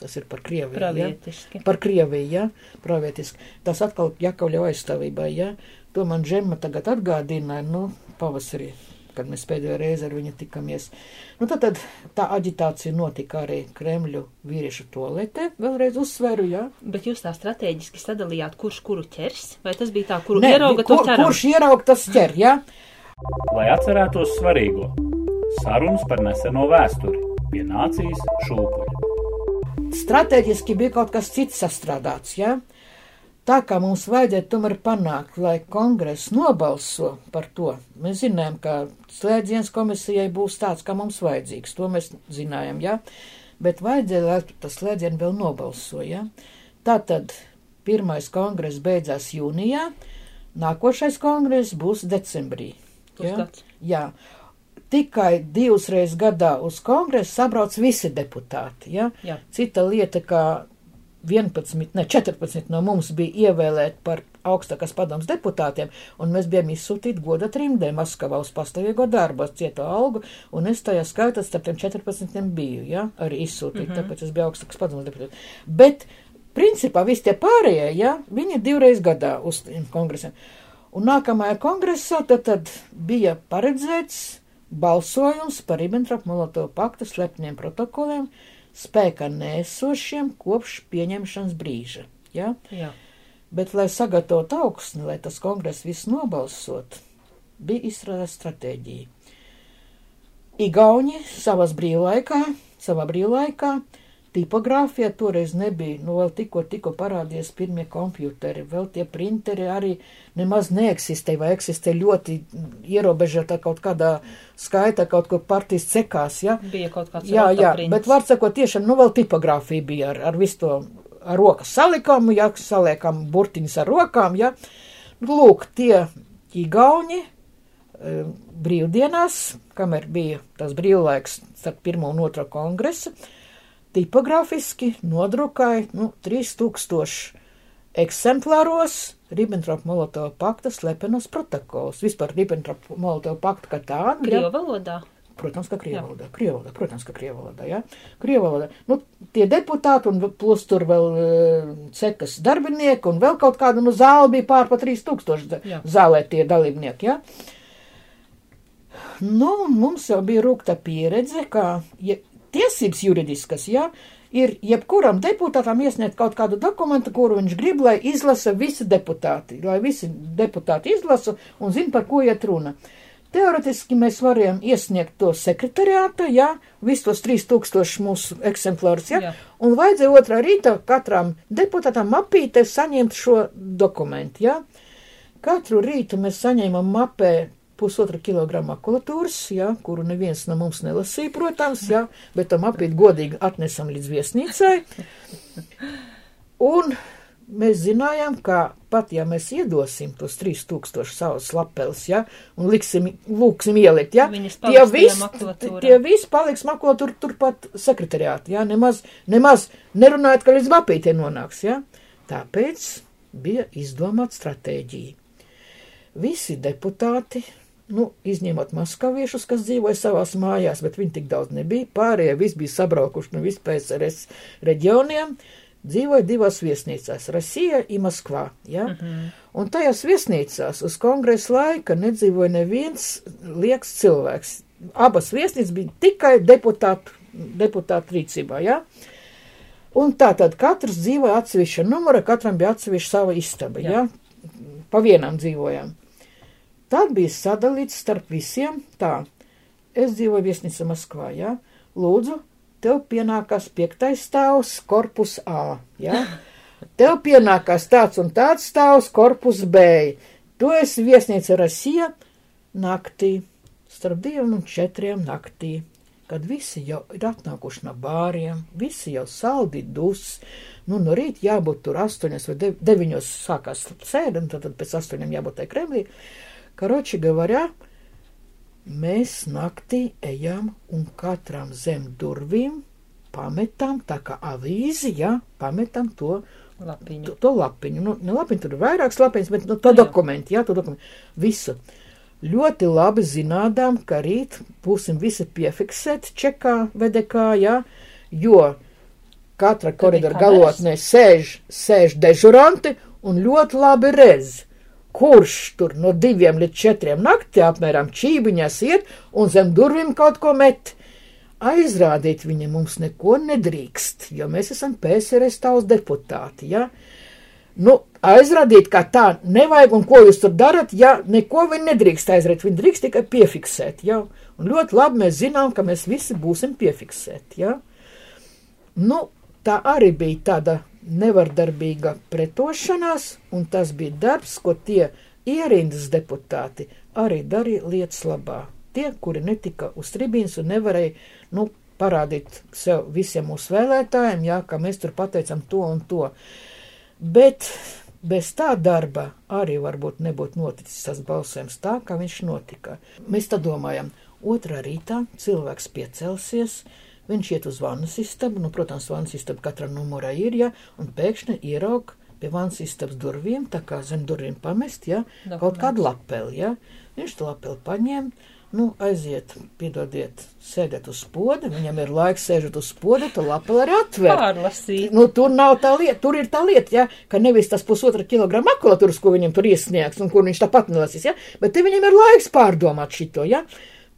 Tas ir par Krieviju. Pravietiski. Ja? Par Krieviju, jā, ja? pravietiski. Tas atkal jakaļu aizstāvībā, jā. Ja? To man Džemma tagad atgādināja, nu, pavasarī, kad mēs pēdējo reizi ar viņu tikamies. Nu, tad, tad tā aģitācija notika arī Kremļu vīriešu toaletē, vēlreiz uzsveru, jā. Bet jūs tā strateģiski sadalījāt, kurš kuru ķers? Vai tas bija tā, kuru Nē, ierauga kur, to ķeram? kurš ierauga tas ķer, jā. Lai atcerētos svarīgo sarunas par neseno vēsturi pie nācijas šūpuļa. Stratēģiski bija kaut kas cits sastrādāts, jā. Tā kā mums vajadzēja tomēr panākt, lai kongress nobalso par to, mēs zinājām, ka slēdziens komisijai būs tāds, kā mums vajadzīgs, to mēs zinājām, jā, bet vajadzēja, lai tas slēdziens vēl nobalso, jā. Tātad pirmais kongress beidzās jūnijā, nākošais kongress būs decembrī. Pusgads. jā. Tikai divas reizes gadā uz kongresu sabrauc visi deputāti. Ja? Jā. Cita lieta, ka 11, ne 14 no mums bija ievēlēti par augstākās padomas deputātiem, un mēs bijām izsūtīti goda trimdē Maskavā uz pastāvīgo darbu, ar cieto algu, un es tajā skaitā starp tiem 14 biju, ja, arī izsūtīti, mm -hmm. tāpēc es biju augstākās padomas deputāts. Bet, principā, visi tie pārējie, ja, viņi ir divreiz gadā uz kongresiem. Un nākamajā kongresā tad, tad bija paredzēts balsojums par Ribbentrop-Molotovu paktu slepniem protokoliem, spēkā nēsošiem kopš pieņemšanas brīža. Ja? Jā. Bet, lai sagatavotu augsni, lai tas kongress viss nobalsot, bija izstrādāta stratēģija. Igauni savas brīvlaikā, savā brīvlaikā, tipogrāfijā toreiz nebija, nu vēl tikko, tikko parādījās pirmie kompjuteri, vēl tie printeri arī nemaz neeksistē vai eksistē ļoti ierobežotā kaut kādā skaitā, kaut kur partijas cekās, ja? Bija kaut kāds Jā, jā, rotaprints. bet var sakot, tiešām, nu vēl tipogrāfija bija ar, ar visu to ar rokas salikumu, ja saliekam burtiņus ar rokām, ja. Lūk, tie igauni e, brīvdienās, kamēr bija tas brīvlaiks starp pirmo un otro kongresu, tipografiski nodrukāja, nu, 3000 eksemplāros Ribbentrop-Molotova pakta slepenos protokols. Vispār Ribbentrop-Molotova pakta kā tāda. ja. Krievu valodā. Protams, ka krievu valodā, krievu valodā, protams, ka krievu valodā, jā. Krievu valodā. Nu, tie deputāti un plus tur vēl uh, cekas darbinieki un vēl kaut kāda, nu, zāle bija pār pa 3000 Jā. zālē tie dalībnieki, jā. Nu, mums jau bija rūkta pieredze, ka ja, tiesības juridiskas, jā, ir jebkuram deputātam iesniegt kaut kādu dokumentu, kuru viņš grib, lai izlasa visi deputāti, lai visi deputāti izlasa un zina, par ko iet runa. Teoretiski mēs varējām iesniegt to sekretariāta, jā, visus tos 3000 mūsu eksemplārus, jā, Jā. un vajadzēja otrā rīta katram deputātam mapītē saņemt šo dokumentu, jā. Katru rītu mēs saņēmām mapē pusotra kilograma makulatūras, jā, kuru neviens no mums nelasīja, protams, jā, bet to mapīt godīgi atnesam līdz viesnīcai. Un mēs zinājām, ka pat ja mēs iedosim tos 3000 savus lapeles, ja, un liksim, lūksim ielikt, ja, tie visi, tie visi paliks makulatūra turpat sekretariāti, ja, nemaz, nemaz nerunājot, ka līdz mapītē nonāks, ja. Tāpēc bija izdomāta stratēģija. Visi deputāti, nu, izņemot maskaviešus, kas dzīvoja savās mājās, bet viņi tik daudz nebija, pārējie visi bija sabraukuši no vispēcres reģioniem, dzīvoja divās viesnīcās - Rasija un Maskvā. Ja? Mm -hmm. Un tajās viesnīcās uz kongresa laika nedzīvoja neviens lieks cilvēks. Abas viesnīcas bija tikai deputātu, deputātu rīcībā. Ja? Un tā tad katrs dzīvoja atsevišķa numura, katram bija atsevišķa sava istaba. Ja? Pa vienam dzīvojām. Tad bija sadalīts starp visiem tā. Es dzīvoju viesnīcā Maskvā, ja? Lūdzu, tev pienākās piektais stāvs, korpus A, ja? [LAUGHS] Tev pienākās tāds un tāds stāvs, korpus B. Tu esi viesnīca Rasija naktī, starp diviem un četriem naktī. Kad visi jau ir atnākuši no bāriem, visi jau saldi dus, nu no rīta jābūt tur astoņos vai dev- deviņos sākās sēde, un tad, tad pēc astoņiem jābūt tai Kremlī. Karoči говоря, mēs naktī ejam un katram zem durvīm pametam, tā kā avīzi, jā, pametam to Lapiņu. to, to lapiņu. Nu, ne lapiņu, tur ir vairākas lapiņas, bet nu, to Jā. dokumentu, jā, to dokumentu. Visu. Ļoti labi zinādām, ka rīt būsim visi piefiksēti čekā, vedekā, jā, jo katra koridora kameras? galotnē sēž, sēž dežuranti un ļoti labi redz, kurš tur no diviem līdz četriem naktī apmēram čībiņās iet un zem durvīm kaut ko met. Aizrādīt viņa mums neko nedrīkst, jo mēs esam PSRS tautas deputāti. Ja? Nu, aizrādīt, kā tā nevajag, un ko jūs tur darat, ja neko viņi nedrīkst aizrādīt, viņi drīkst tikai piefiksēt. Ja? Un ļoti labi mēs zinām, ka mēs visi būsim piefiksēti. Ja? Nu, tā arī bija tāda nevardarbīga pretošanās, un tas bija darbs, ko tie ierindas deputāti arī darīja lietas labā. Tie, kuri netika uz tribīnas un nevarēja nu, parādīt sev visiem mūsu vēlētājiem, jā, ka mēs tur pateicam to un to. Bet bez tā darba arī varbūt nebūtu noticis tas balsojums tā, kā viņš notika. Mēs tā domājam, otrā rītā cilvēks piecelsies, viņš iet uz vannas istabu, nu, protams, vannas istaba katrā numurā ir, ja, un pēkšņi ieraug pie vannas istabas durvīm, tā kā zem durvīm pamest, ja, kaut Dokuments. kādu lapeli, ja. Viņš to lapeli paņem, nu, aiziet, piedodiet, sēdēt uz spoda, viņam ir laiks sēžot uz spoda, to lapeli arī atver. Pārlasīt. Nu, tur nav tā lieta, tur ir tā lieta, ja, ka nevis tas pusotra kilogramu makulatūras, ko viņam tur iesniegs un kur viņš tāpat nelasīs, ja, bet te viņam ir laiks pārdomāt šito, ja,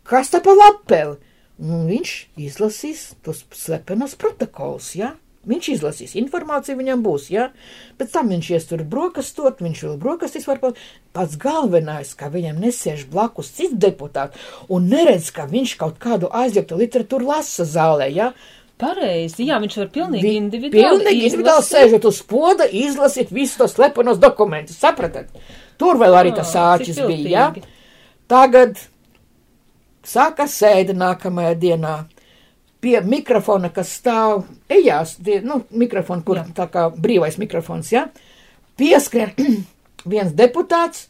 kas tā pa lapeli. Un viņš izlasīs tos slepenos protokols, ja. Viņš izlasīs, informācija viņam būs, ja? Pēc tam viņš ies tur brokastot, viņš vēl brokastīs var pat. Pats galvenais, ka viņam nesēž blakus cits deputāts un neredz, ka viņš kaut kādu aizliegtu literatūru lasa zālē, ja? Pareizi, jā, viņš var pilnīgi Vi- individuāli. Pilnīgi individuāli sēžot uz poda, izlasīt visus tos slepenos dokumentus, sapratat? Tur vēl arī tas āķis bija, ja? Tagad sāka sēde nākamajā dienā. Pie mikrofona, kas stāv ejās, tie, nu, mikrofonu, kur Jā. tā kā brīvais mikrofons, ja? Pieskrien [CLEARS THROAT] viens deputāts,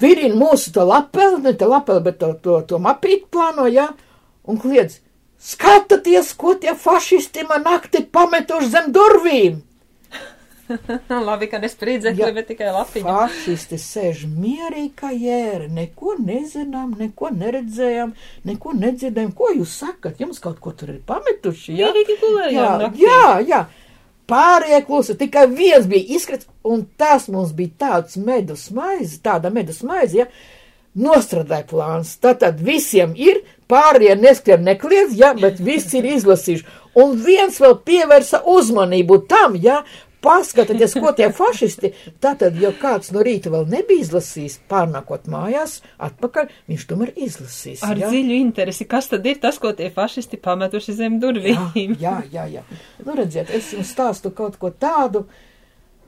virina mūsu to lapeli, ne to lapeli, bet to, to, to mapīt plāno, ja? Un kliedz, skatieties, ko tie fašisti man nakti pametuši zem durvīm! [LAUGHS] Labi, ka nespriedzekli, Jā. bet tikai lapiņu. Fašisti sēž mierīgi kā jēri, neko nezinām, neko neredzējām, neko nedzirdējām. Ko jūs sakat? Jums kaut ko tur ir pametuši? Ja? Mierīgi gulējām jā, jā, jā. Pārējie klusi, tikai viens bija izkrits, un tas mums bija tāds medus maize, tāda medus maize, ja, nostradāja plāns. Tātad visiem ir, pārējie neskrien nekliedz, ja, bet visi ir izlasījuši. Un viens vēl pievērsa uzmanību tam, ja, paskatieties, ko tie fašisti. Tātad, ja kāds no rīta vēl nebija izlasījis, pārnākot mājās, atpakaļ, viņš tomēr izlasīs. Ar ja? dziļu interesi, kas tad ir tas, ko tie fašisti pametuši zem durvīm? Jā, jā, jā. Nu, redziet, es jums stāstu kaut ko tādu,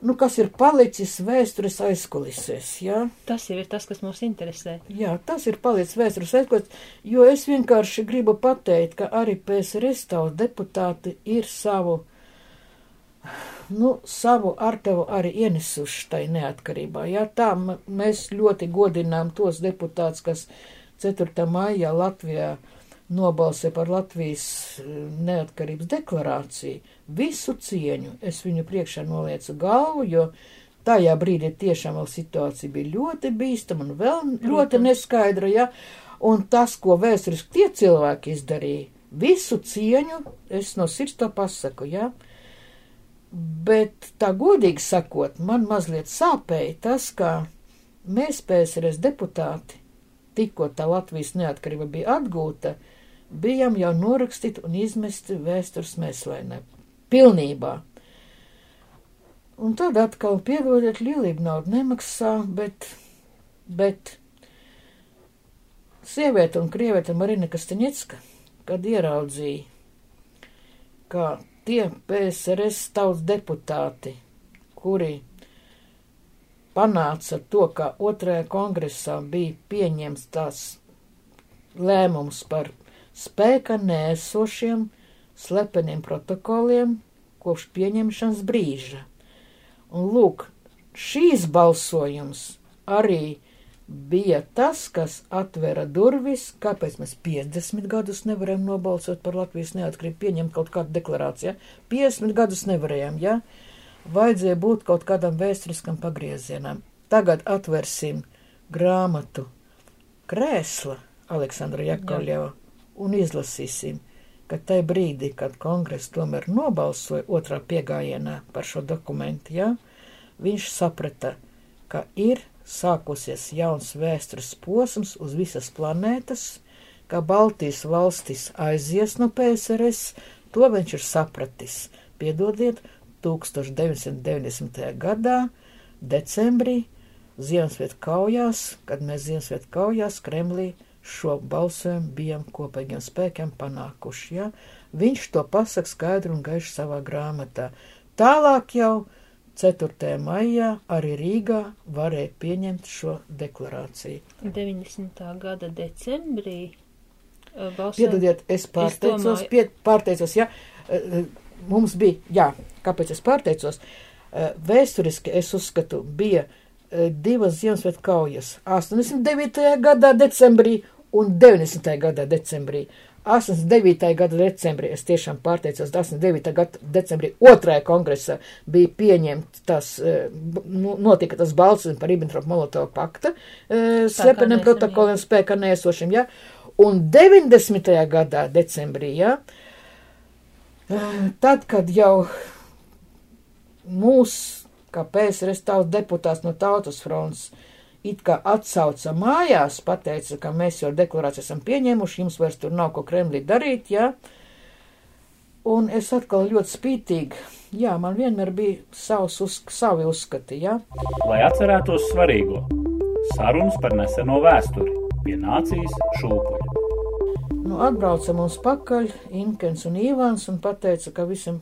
nu, kas ir palicis vēstures aizkulisēs. Jā? Tas jau ir tas, kas mūs interesē. jā, tas ir palicis vēstures aizkulisēs, jo es vienkārši gribu pateikt, ka arī PSRS tautas deputāti ir savu, nu, savu ar tevu arī ienesuši tai neatkarībā. Jā, tā mēs ļoti godinām tos deputātus, kas 4. maijā Latvijā nobalsē par Latvijas eh, neatkarības deklarāciju. Visu cieņu es viņu priekšā noliecu galvu, jo tajā brīdī tiešām vēl situācija bija ļoti bīstama un vēl ļoti neskaidra, ja? Un tas, ko vēsturiski tie cilvēki izdarīja, visu cieņu es no sirds to pasaku, ja? Bet tā godīgi sakot, man mazliet sāpēja tas, ka mēs PSRS deputāti, tikko tā Latvijas neatkarība bija atgūta, bijām jau norakstīti un izmesti vēstures mēslainē. Pilnībā. Un tad atkal piedodiet, lielība naudu nemaksā, bet, bet sieviete un krieviete Marina Kastaņecka, kad ieraudzīja, ka tie PSRS tautas deputāti, kuri panāca to, ka otrajā kongresā bija pieņems tās lēmums par spēka nēsošiem slepeniem protokoliem kopš pieņemšanas brīža. Un lūk, šīs balsojums arī bija tas, kas atvera durvis, kāpēc mēs 50 gadus nevarējām nobalsot par Latvijas neatkarību, pieņemt kaut kādu deklarāciju. Ja? 50 gadus nevarējām, ja? Vajadzēja būt kaut kādam vēsturiskam pagriezienam. Tagad atversim grāmatu krēsla Aleksandra Jakovļeva un izlasīsim, ka tajā brīdī, kad kongress tomēr nobalsoja otrā piegājienā par šo dokumentu, ja, viņš saprata, ka ir sākusies jauns vēstures posms uz visas planētas, ka Baltijas valstis aizies no PSRS, to viņš ir sapratis. Piedodiet, 1990. gadā, decembrī, Ziemassvētku kaujās, kad mēs Ziemassvētku kaujās Kremlī šo balsojumu bijām kopīgiem spēkiem panākuši. Ja? Viņš to pasaka skaidri un gaiši savā grāmatā. Tālāk jau 4. maijā arī Rīgā varēja pieņemt šo deklarāciju. 90. gada decembrī. Balsojum, Piedodiet, es pārteicos, es pie, pārteicos, ja, mums bija, jā, kāpēc es pārteicos, vēsturiski es uzskatu, bija Eh, divas Ziemassvētku kaujas - 89. gadā decembrī un 90. gadā decembrī. 89. gada decembrī, es tiešām pārteicos, 89. gada decembrī otrajā kongresā bija pieņemt tas, eh, nu, notika tas balsojums par Ribbentrop-Molotov pakta eh, slepeniem protokoliem spēkā neesošiem, ja, un 90. gadā decembrī, ja, tad, kad jau mūs kā PSRS tautas deputāts no tautas fronts it kā atsauca mājās, pateica, ka mēs jau deklarāciju esam pieņēmuši, jums vairs tur nav ko Kremlī darīt, jā. Un es atkal ļoti spītīgi, jā, man vienmēr bija savs uz, savi uzskati, jā. Lai atcerētos svarīgo, sarunas par neseno vēsturi pie nācijas šūpuļa. Nu, atbrauca mums pakaļ Inkens un Īvans un pateica, ka visam,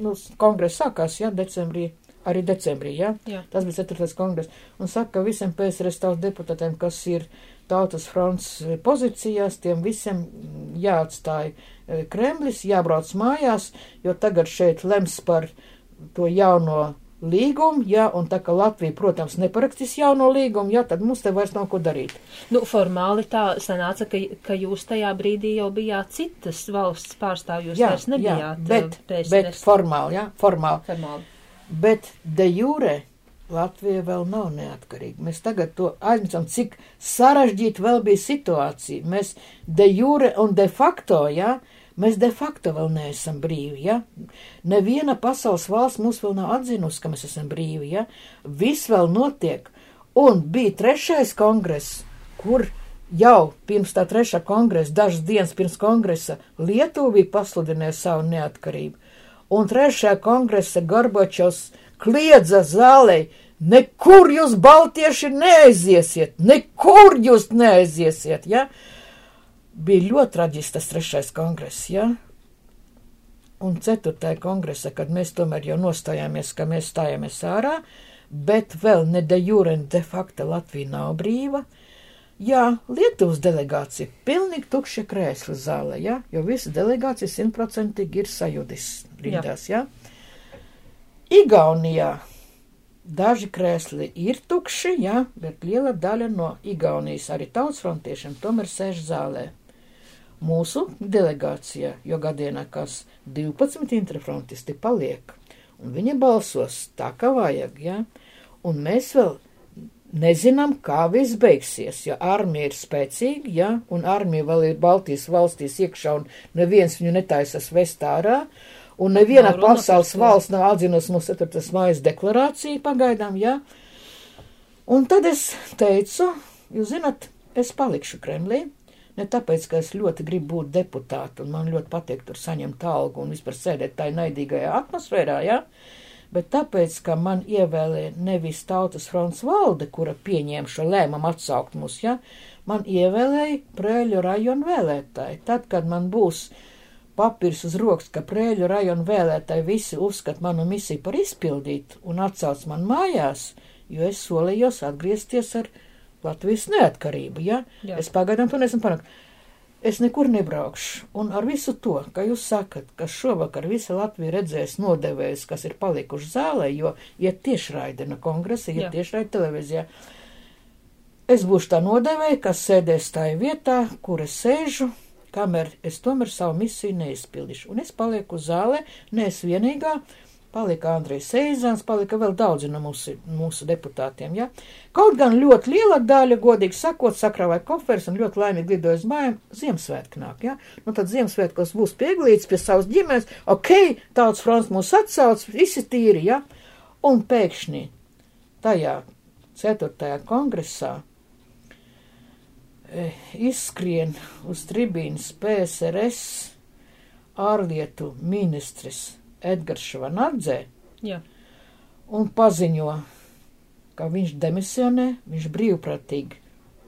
nu, kongress sākās, jā, decembrī arī decembrī, ja? Jā. Tas bija 4. kongress. Un saka, ka visiem PSRS tautas deputātiem, kas ir tautas fronts pozīcijās, tiem visiem jāatstāja e, Kremlis, jābrauc mājās, jo tagad šeit lems par to jauno līgumu, ja, un tā kā Latvija, protams, neparakstīs jauno līgumu, ja, tad mums te vairs nav ko darīt. Nu, formāli tā sanāca, ka, ka jūs tajā brīdī jau bijāt citas valsts pārstāvjus, jā, vairs nebijāt. Jā, bet, PSRS. bet formāli, jā, formāli. formāli bet de jure Latvija vēl nav neatkarīga. Mēs tagad to aizmirstam, cik sarežģīta vēl bija situācija. Mēs de jure un de facto, jā, ja, mēs de facto vēl neesam brīvi, jā. Ja. Neviena pasaules valsts mūs vēl nav atzinusi, ka mēs esam brīvi, jā. Ja. Viss vēl notiek. Un bija trešais kongress, kur jau pirms tā trešā kongresa, dažas dienas pirms kongresa, Lietuva bija pasludinājusi savu neatkarību un trešajā kongresa Gorbačovs kliedza zālē, nekur jūs baltieši neaiziesiet, nekur jūs neaiziesiet, ja? Bija ļoti traģisks tas trešais kongress, ja? Un ceturtajā kongresa, kad mēs tomēr jau nostājāmies, ka mēs stājāmies ārā, bet vēl ne de jure, de facto Latvija nav brīva, Jā, Lietuvas delegācija pilnīgi tukša krēsla zāle, jā, jo visa delegācija simtprocentīgi ir sajudis rindās, jā. jā. Igaunijā daži krēsli ir tukši, jā, bet liela daļa no Igaunijas arī tautsfrontiešiem tomēr sēž zālē. Mūsu delegācijā, jo gadienā kas 12 interfrontisti paliek, un viņi balsos tā, kā vajag, jā, un mēs vēl Nezinām, kā viss beigsies, jo armija ir spēcīga, ja, un armija vēl ir Baltijas valstīs iekšā, un neviens viņu netaisas vest ārā, un neviena pasaules valsts nav atzinusi mūsu 4. mājas deklarāciju pagaidām, ja. Un tad es teicu, jūs zinat, es palikšu Kremlī, ne tāpēc, ka es ļoti gribu būt deputātu, un man ļoti patīk tur saņemt algu un vispār sēdēt tā naidīgajā atmosfērā, ja bet tāpēc, ka man ievēlēja nevis tautas fronts valde, kura pieņēma šo lēmumu atsaukt mūs, ja, man ievēlēja Prēļu rajonu vēlētāji. Tad, kad man būs papīrs uz rokas, ka Prēļu rajonu vēlētāji visi uzskat manu misiju par izpildītu un atsauc man mājās, jo es solījos atgriezties ar Latvijas neatkarību, ja? Jā. Es pagaidām to nesmu panākt es nekur nebraukšu. Un ar visu to, ka jūs sakat, ka šovakar visa Latvija redzēs nodevējs, kas ir palikuši zālē, jo iet tiešraidi no kongresa, iet tiešraidi televīzijā. es būšu tā nodevēja, kas sēdēs tajā vietā, kur es sēžu, kamēr es tomēr savu misiju neizpildīšu. Un es palieku zālē, ne es vienīgā, palika Andrejs Seizāns, palika vēl daudzi no mūsu, mūsu deputātiem, ja. Kaut gan ļoti liela daļa, godīgi sakot, sakrāvēja koferis un ļoti laimīgi lidoja uz mājām, Ziemassvētku nāk, ja. Nu tad Ziemassvētkos būs pieglīts pie savas ģimenes, ok, tauts fronts mūs atsauc, visi tīri, ja. Un pēkšņi tajā ceturtajā kongresā eh, izskrien uz tribīnas PSRS ārlietu ministrs Edgars Švanardzē Jā. un paziņo, ka viņš demisionē, viņš brīvprātīgi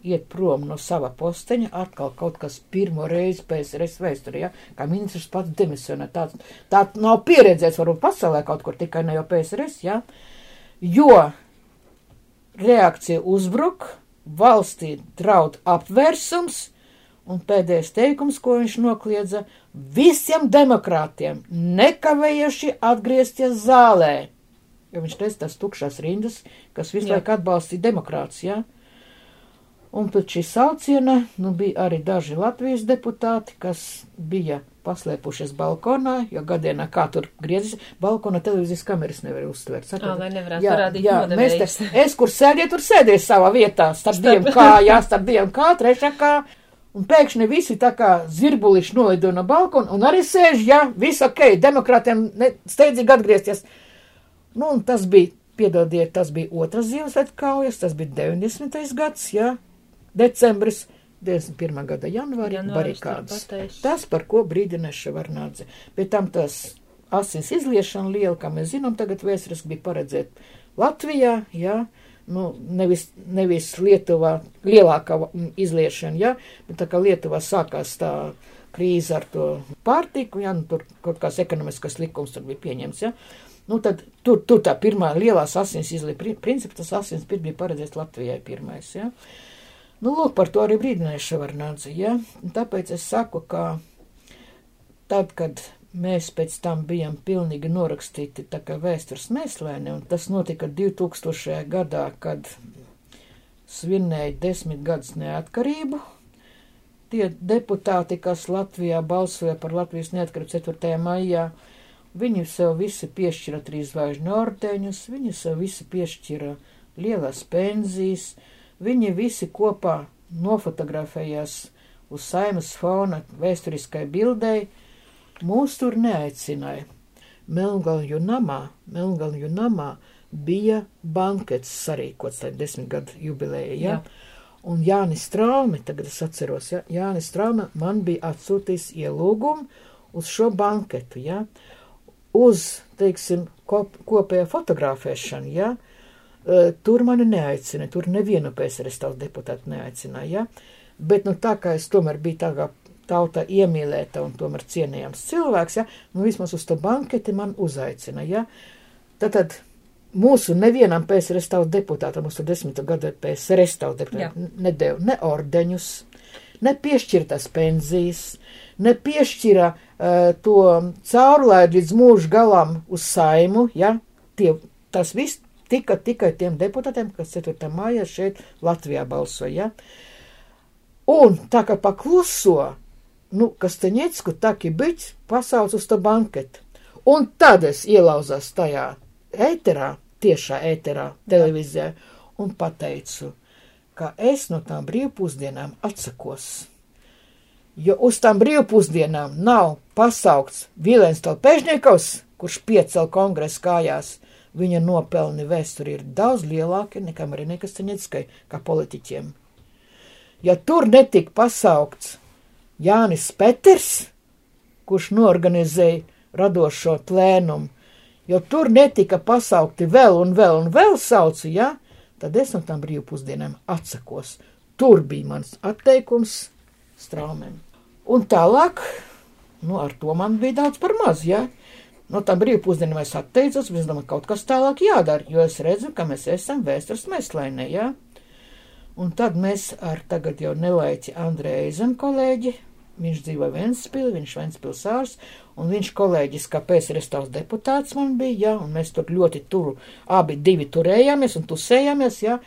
iet prom no sava posteņa, atkal kaut kas pirmo reizi PSRS vēsturē, ja, kā ministrs pats demisionē. Tāds, tā nav pieredzēts varbūt pasaulē kaut kur tikai ne jau PSRS, ja, jo reakcija uzbruk, valstī draud apvērsums, un pēdējais teikums, ko viņš nokliedza, visiem demokrātiem nekavējuši atgriezties zālē. Jo viņš teica tas tukšās rindas, kas visu Jā. laiku atbalstīja demokrātiju. Ja? Un pēc šī sauciena nu, bija arī daži Latvijas deputāti, kas bija paslēpušies balkonā, jo gadienā kā tur griezis, balkona televīzijas kameras nevar uztvert. Ā, lai nevarētu jā, parādīt jā, mēs te, es, kur sēdēju, tur sēdēju savā vietā, starp diviem [LAUGHS] kājām, starp diviem kā, trešā kā. Un pēkšņi visi tā kā zirbuliši nolido no balkona un arī sēž, jā, viss ok, demokrātiem steidzīgi atgriezties. Nu, un tas bija, piedodiet, tas bija otras Ziemassvētku kaujas, tas bija 90. gads, jā, decembris, 91. gada janvārī, barikādas. Tas, par ko brīdinās Ševarnādze. Pēc tam tas asins izliešana liela, kā mēs zinām, tagad vēsturiski bija paredzēt Latvijā, jā, nu, nevis, nevis Lietuvā lielākā izliešana, jā, bet tā kā Lietuvā sākās tā krīze ar to pārtiku, jā, nu, tur kaut kāds ekonomiskas likums tur bija pieņems, jā. Nu, tad tur, tur tā pirmā lielās asins izlīja, principā tas asins pirms bija paredzēts Latvijai pirmais, jā. Nu, lūk, par to arī brīdināja Ševarnādze. Un Tāpēc es saku, ka tad, kad mēs pēc tam bijām pilnīgi norakstīti tā kā vēstures mēslēni, un tas notika 2000. gadā, kad svinēja desmit gadus neatkarību. Tie deputāti, kas Latvijā balsoja par Latvijas neatkarību 4. maijā, viņi sev visi piešķira trīs zvaigžņu ordeņus, viņi sev visi piešķira lielas pensijas, viņi visi kopā nofotografējās uz saimas fona vēsturiskai bildei, mūs tur neaicināja. Melngalju namā, Melngalju namā bija bankets sarīkots tajā desmit gadu jubilejā, ja? Jā. Un Jānis Traume, tagad es atceros, ja? Jānis Traume man bija atsūtījis ielūgumu uz šo banketu, ja? Uz, teiksim, kop, kopējo fotografēšanu, ja? Tur mani neaicina, tur nevienu PSRS tautas deputātu neaicināja, ja? bet nu tā kā es tomēr biju tā kā tauta iemīlēta un tomēr cienījams cilvēks, ja, nu vismaz uz to banketi man uzaicina, ja. Tātad mūsu nevienam PSRS tautas deputātam, mūsu desmito gadu PSRS tautas deputātam nedēļu ne ordeņus, ne piešķirtas pensijas, ne piešķira uh, to caurlaidu līdz mūža galam uz saimu, ja, tie, tas viss tika tikai tiem deputātiem, kas 4. mājā šeit Latvijā balsoja, ja. Un tā kā pakluso, nu, kas te ņecku, taki biķi pasauc uz to banketu. Un tad es ielauzās tajā ēterā, tiešā ēterā, televīzijā, un pateicu, ka es no tām brīvpusdienām atsakos. Jo uz tām brīvpusdienām nav pasaukts Vilēns Talpežņikovs, kurš piecel kongresa kājās. Viņa nopelni vēsturī ir daudz lielāki nekā Marinekas Ceņetskai, kā politiķiem. Ja tur netika pasaukts Jānis Peters, kurš norganizēja radošo plēnumu, jo tur netika pasaukti vēl un vēl un vēl sauci, ja, tad es no tām brīvpusdienām atsakos. Tur bija mans atteikums straumēm. Un tālāk, nu, ar to man bija daudz par maz, ja. No tām brīvpusdienām es atteicos, bet es domāju, kaut kas tālāk jādara, jo es redzu, ka mēs esam vēstures meslēnē, ja. Un tad mēs ar tagad jau nelaiķi Andrēju Eizem kolēģi, viņš dzīvo Ventspili, viņš Ventspils ārs, un viņš kolēģis, kā PSRS tavs deputāts man bija, jā, un mēs tur ļoti turu, abi divi turējāmies un tusējāmies, jā.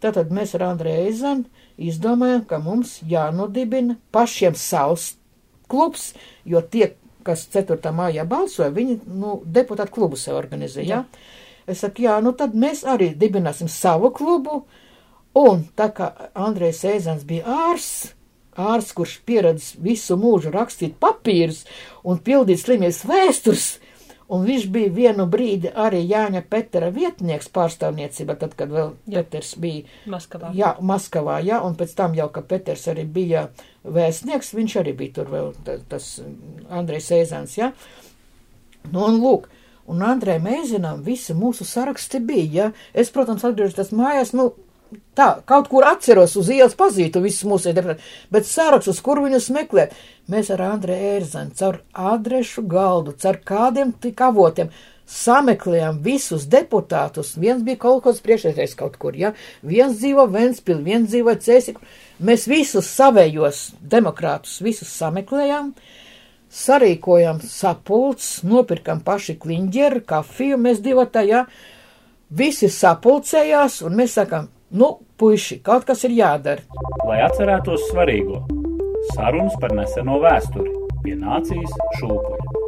Tātad mēs ar Andrēju Eizanu izdomājām, ka mums jānodibina pašiem savs klubs, jo tie, kas 4. mājā balsoja, viņi, nu, deputātu klubu sev organizē, jā. Ja? Es saku, jā, nu tad mēs arī dibināsim savu klubu, un tā kā Andrejs Eizans bija ārsts, ārsts, kurš pieradis visu mūžu rakstīt papīrus un pildīt slimies vēstures, un viņš bija vienu brīdi arī Jāņa Petera vietnieks pārstāvniecībā, tad, kad vēl jā. Peters bija Maskavā. Jā, Maskavā, jā, un pēc tam jau, ka Peters arī bija vēstnieks, viņš arī bija tur vēl tas Andrejs Eizans, jā. Nu, un lūk, un Andrei Mēzinām visi mūsu saraksti bija, ja. Es, protams, atgriežos mājās, nu, tā, kaut kur atceros uz ielas pazītu visus mūsu deputātus, bet sarakstus, kur viņus meklēt, mēs ar Andrei Ērzani caur adrešu galdu, caur kādiem tik avotiem sameklējām visus deputātus. Viens bija kaut kāds priekšējais kaut kur, ja, viens dzīvo Ventspili, viens dzīvo Cēsiku. Mēs visus savējos demokrātus, visus sameklējām. Sarīkojam sapulcs, nopirkam paši kliņģeri, kafiju, mēs divi tajā, visi sapulcējās, un mēs sakām, Nu, puiši, kaut kas ir jādara. Lai atcerētos svarīgo, sarunas par neseno vēsturi pie nācijas šūpuļa.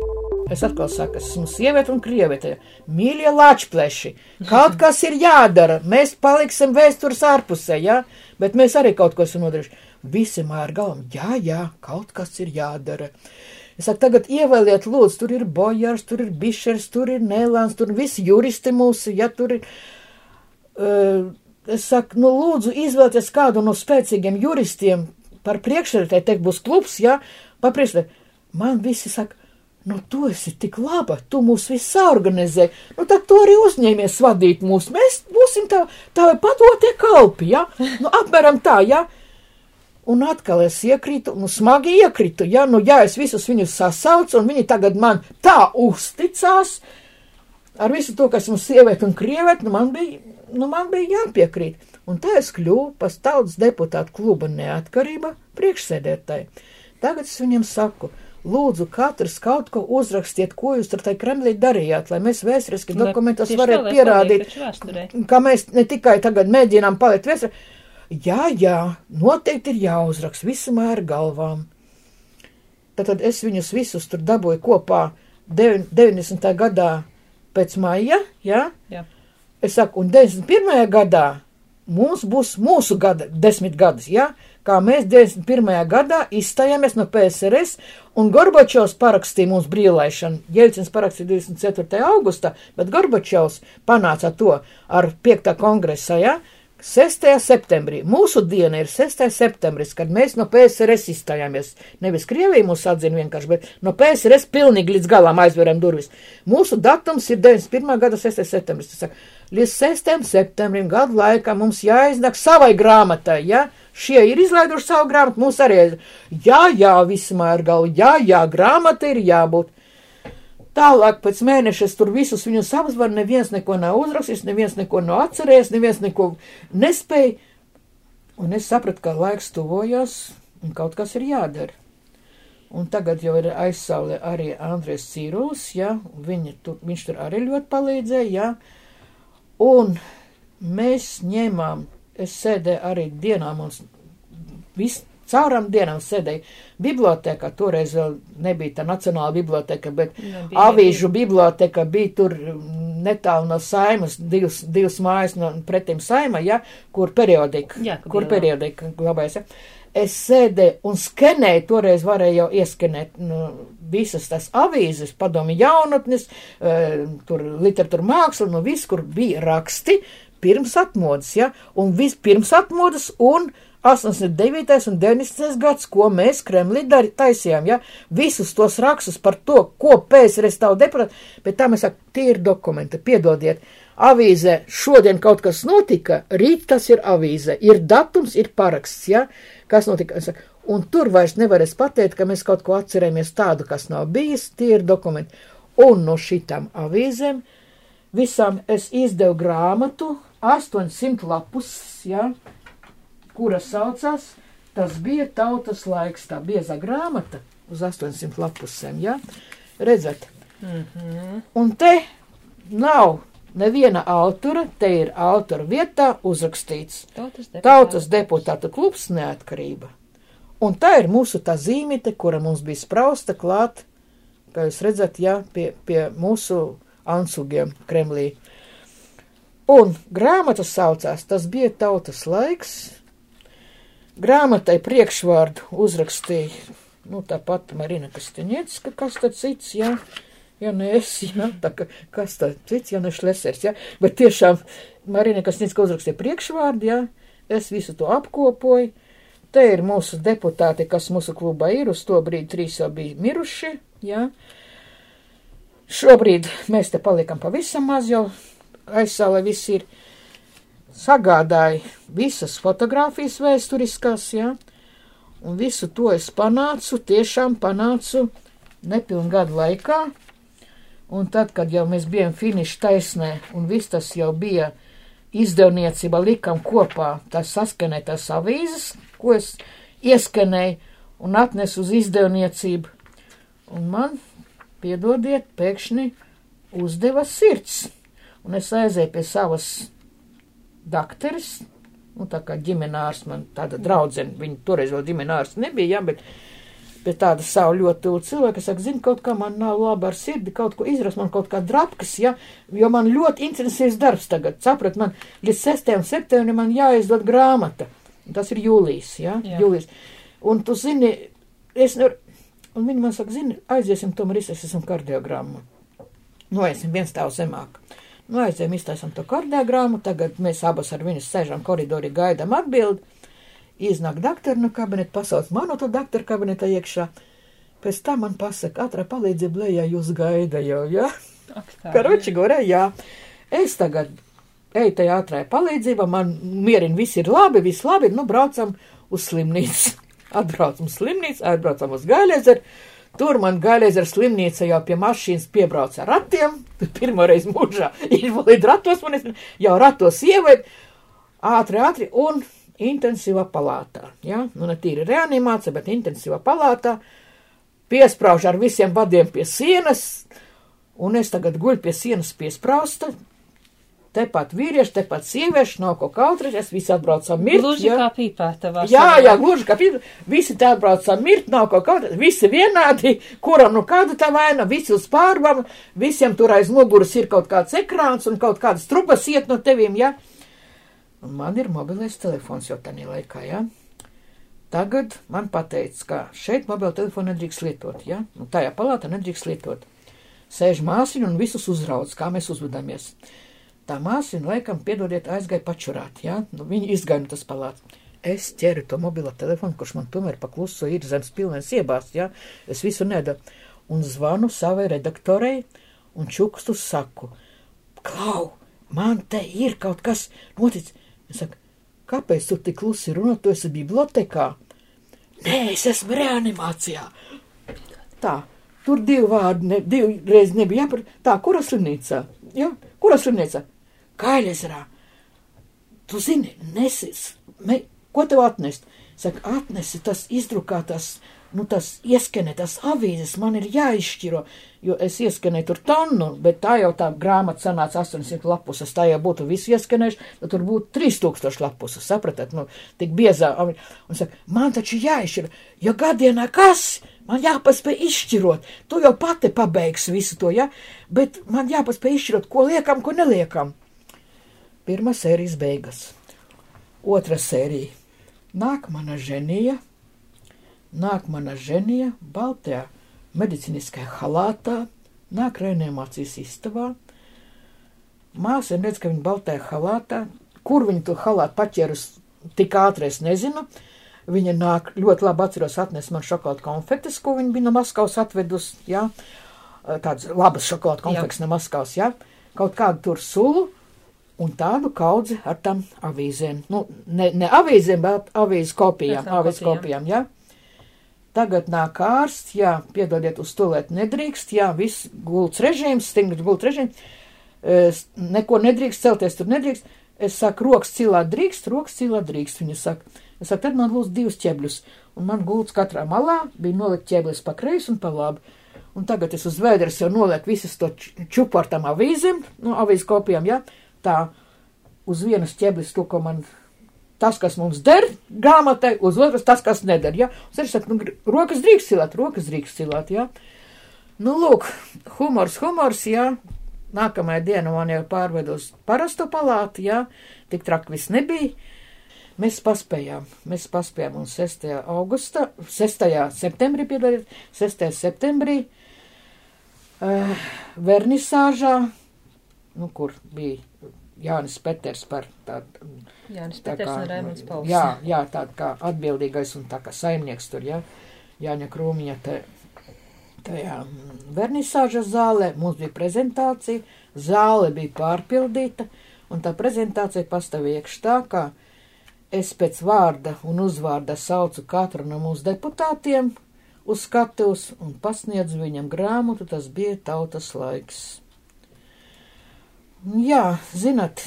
Es atkal saku, es esmu sieviete un krieviete. Mīļie lāčpleši, kaut kas ir jādara. Mēs paliksim vēstures ārpusē, jā, ja? bet mēs arī kaut ko esam nodarījuši. Visi mār galvam, jā, jā, kaut kas ir jādara. Es saku, tagad ievēliet, lūdzu, tur ir bojārs, tur ir bišers, tur ir nēlāns, tur visi juristi mūsu, ja tur ir. Uh, es saku, nu, lūdzu, izvēlieties kādu no spēcīgiem juristiem par priekšsēdētāju, teikt, būs klubs, jā, ja, par priekšsēdētāju. Man visi saka, nu, tu esi tik laba, tu mūs viss organizē, nu, tad tu arī uzņēmies vadīt mūs, mēs būsim tā, tā padotie kalpi, jā, ja? nu, apmēram tā, jā. Ja? Un atkal es iekrītu, nu, smagi iekritu, ja, nu, ja es visus viņus sasaucu, un viņi tagad man tā uzticās, ar visu to, kas mums sieviete un krieviete, nu, man bija nu, man bija jāpiekrīt. Un tā es kļuvu par tautas deputātu kluba neatkarība priekšsēdētāji. Tagad es viņiem saku, lūdzu, katrs kaut ko uzrakstiet, ko jūs tur tai Kremlī darījāt, lai mēs vēsturiski dokumentos varētu pierādīt, ka mēs ne tikai tagad mēģinām palikt vēsturē. Jā, jā, noteikti ir jāuzraksta visumā ar galvām. Tad es viņus visus tur dabūju kopā 90. gadā pēc maija, jā? jā. Es saku, un 91. gadā mums būs mūsu gada, desmit gadus, ja? kā mēs 91. gadā izstājāmies no PSRS, un Gorbačovs parakstīja mums brīvlaišanu. Jelcins parakstīja 24. augustā, bet Gorbačovs panāca to ar 5. kongresā, ja? 6. septembrī. Mūsu diena ir 6. septembris, kad mēs no PSRS izstājāmies. Nevis Krievija mūs atzina vienkārši, bet no PSRS pilnīgi līdz galam aizveram durvis. Mūsu datums ir 91. gada 6. septembris. Līdz 6. septembrim gadu laikā mums jāiznāk savai grāmatai, ja? Šie ir izlaiduši savu grāmatu, mums arī ir. Jā, jā, vismā ir galva, jā, jā, grāmata ir jābūt. Tālāk pēc mēneša es tur visus viņus apzvaru, neviens neko nav uzrakstījis, neviens neko nav atcerējies, neviens neko nespēja. Un es sapratu, ka laiks tuvojās un kaut kas ir jādara. Un tagad jau ir aizsaulē arī Andrēs Cīrulis, ja, viņa tur, viņš tur arī ļoti palīdzēja, ja. Un mēs ņēmām, es sēdēju arī dienām un viss Cauram dienām sēdēju bibliotēkā, toreiz vēl nebija tā nacionāla biblioteka, bet nebija, avīžu nebija. biblioteka bija tur netālu no saimas, divas, divas mājas no pretim saima, ja, kur periodika, Jā, kur periodika glabājas. Ja. Es sēdēju un skenēju, toreiz varēju jau ieskenēt nu, visas tās avīzes, padomi jaunatnes, uh, tur literatūra māksla, nu viss, kur bija raksti pirms atmodas, ja, un viss pirms atmodas un uh, 89. un 90. gads, ko mēs Kremlī dari, taisījām, ja, visus tos rakstus par to, ko PSRS tavu deputātu, bet tā mēs sakām, tie ir dokumenti, piedodiet, avīzē šodien kaut kas notika, rīt tas ir avīzē, ir datums, ir paraksts, ja, kas notika, saku, un tur vairs nevarēs pateikt, ka mēs kaut ko atcerēmies tādu, kas nav bijis, tie ir dokumenti. Un no šitām avīzēm visām es izdevu grāmatu, 800 lapus, ja, kura saucās Tas bija tautas laiks, tā bieza grāmata uz 800 lapusēm, ja? Redzat? Mm -hmm. Un te nav neviena autora, te ir autora vietā uzrakstīts Tautas deputāti. Tautas deputāta klubs neatkarība. Un tā ir mūsu tā zīmīte, kura mums bija sprausta klāt, kā jūs redzat, jā, pie, pie mūsu ansugiem Kremlī. Un grāmata saucās, tas bija tautas laiks. Grāmatai priekšvārdu uzrakstīja, nu, tāpat Marina Kastaņets, ka kas tad cits, jā, ja ne es, jā, tā ka kas tad cits, ja ne šlesers, jā, bet tiešām Marina Kastaņets, ka uzrakstīja priekšvārdu, jā, es visu to apkopoju. Te ir mūsu deputāti, kas mūsu klubā ir, uz to brīdi trīs jau bija miruši, jā. Šobrīd mēs te paliekam pavisam maz jau aizsālē viss ir sagādāja visas fotogrāfijas vēsturiskās, jā, un visu to es panācu, tiešām panācu nepilnu gadu laikā, un tad, kad jau mēs bijām finiša taisnē, un viss tas jau bija izdevniecība likam kopā, tas saskanētās avīzes, ko es ieskanēju un atnesu uz izdevniecību, un man, piedodiet, pēkšņi uzdeva sirds un es aizēju pie savas dakteres, nu tā kā ģiminārs man tāda draudzene, viņa toreiz vēl ģiminārs nebija, jā, bet, bet tāda savu ļoti tuvu cilvēku, es saku, zinu, kaut kā man nav labi ar sirdi, kaut ko izrast, man kaut kā drapkas, jā, jo man ļoti intensīvs darbs tagad, saprat, man līdz 6. septembrim man jāizdod grāmata, tas ir jūlijas, jā, Jā. jūlijas, un tu zini, es un viņi man saka, zini, aiziesim tomēr izsēsim kardiogrammu. Nu, esam viens stāv zemāk. Nu, aizējām, iztaisām to kardiogrammu, tagad mēs abas ar viņu sēžam koridorī, gaidām atbildi. Iznāk doktora no kabineta, pasauc manu to doktora kabineta iekšā. Pēc tam man pasaka, ātrā palīdzība lejā jūs gaida jau, jā? Ja? Karoči gorē, jā. Es tagad eju tajā ātrā palīdzība, man mierina, viss ir labi, viss labi, nu braucam uz slimnīcu. [LAUGHS] Atbraucam uz slimnīcu, atbraucam uz Gailēzeru. Tur man Gailēzera slimnīca jau pie mašīnas piebrauc ar ratiem. [LAUGHS] Pirmo reizi mūžā [LAUGHS] invalīdu ratos, man es jau ratos ieved, ātri, ātri un intensīvā palātā. Ja? Nu, ne tīri reanimācija, bet intensīvā palātā. Piesprāž ar visiem vadiem pie sienas, un es tagad guļu pie sienas piesprāsta. Tepat vīrieši, tepat sievieši, nav ko kautrēties, visi atbraucam mirt. Gluži ja? kā pīpēta var. Jā, jā, gluži kā pīpēta. Visi te atbraucam mirt, nav ko kautrēties, visi vienādi, kuram nu kāda tā vaina, visi uz pārvam, visiem tur aiz muguras ir kaut kāds ekrāns un kaut kādas trupas iet no tevīm, ja? Un man ir mobilais telefons jau tādā laikā, ja? Tagad man pateica, ka šeit mobilo telefonu nedrīkst lietot, ja? Nu, tajā palātā nedrīkst lietot. Sēž māsiņa un visus uzrauc, kā mēs uzvedamies. Tā māsiņa, laikam, piedodiet, aizgāja pačurāt, ja? Nu, viņa izgāja no tas palāts. Es ķeru to mobilo telefonu, kurš man tomēr pakluso ir zemes pilnēs iebās, ja? Es visu nedaru. Un zvanu savai redaktorei un čukstu saku, Klau, man te ir kaut kas noticis. Es saku, kāpēc tu tik klusi runā, tu esi bibliotekā? Nē, es esmu reanimācijā. Tā, tur divi vārdi, ne, divi reizi nebija jāpar. Tā, kura slimnīcā? Jā, kura slimnīcā? Kaļezerā. Tu zini, nesis, me, ko tev atnest? Saka, atnesi tas izdrukātās, nu tas ieskanētās avīzes, man ir jāizšķiro, jo es ieskanēju tur tonu, bet tā jau tā grāmata sanāca 800 lapusas, tā jau būtu visu ieskanējuši, tad tur būtu 3000 lapusas, sapratat, nu, tik biezā. Un saka, man taču jāizšķiro, jo gadienā kas? Man jāpaspēj izšķirot, tu jau pati pabeigsi visu to, ja? Bet man jāpaspēj izšķirot, ko liekam, ko neliekam. Pirmā sērijas beigas, otra sērija. Nāk mana ženija, nāk mana ženija, baltajā medicīniskajā halātā, nāk reanimācijas istabā. Māsa redz, ka viņa baltajā halātā, kur viņa to halātu paķērus tik ātri, es nezinu. Viņa nāk ļoti labi atceros, atnes man šokolādu konfektes, ko viņa bija no Maskavas atvedus, jā, tādas labas šokolādu konfektes no Maskavas, jā, kaut kādu tur sulu un tādu kaudzi ar tam avīzēm. Nu, ne, ne avīzēm, bet avīzes kopijām, avīzes kopijām. jā. Tagad nāk ārsts, jā, piedodiet, uz tolēt nedrīkst, jā, viss gults režīms, stingrs gults režīms, es, neko nedrīkst celties, tur nedrīkst. Es saku, rokas cilāt drīkst, rokas cilāt drīkst, viņa saka. Es saku, tad man lūdzu divus ķebļus, un man gults katrā malā bija nolikt ķeblis pa kreisi un pa labi. un tagad es uz vēders jau nolieku visas to čupu ar tam avīzēm, nu, avīz kopijām, ja, tā uz vienas ķeblis to, ko man tas, kas mums der grāmatai, uz otras tas, kas neder, ja. Es saku, nu, rokas drīkst cilāt, rokas drīkst cilāt, ja. Nu, lūk, humors, humors, ja. Nākamajā dienā man jau pārved uz parasto palātu, ja. Tik traki viss nebija. Mēs paspējām, mēs paspējām un 6. augustā, 6. septembrī, piedodiet, 6. septembrī, uh, vernisāžā, nu, kur bija Jānis Peters par tādu. Jānis Peters kā, un Raimunds Pauls. Jā, jā, tāda kā atbildīgais un tā kā saimnieks tur, jā. Jāņa Krūmiņa te, tajā vernisāžas zālē. Mums bija prezentācija, zāle bija pārpildīta, un tā prezentācija pastāvēja iekš tā, kā es pēc vārda un uzvārda saucu katru no mūsu deputātiem uz skatuves un pasniedzu viņam grāmatu, tas bija tautas laiks. Jā, zinat,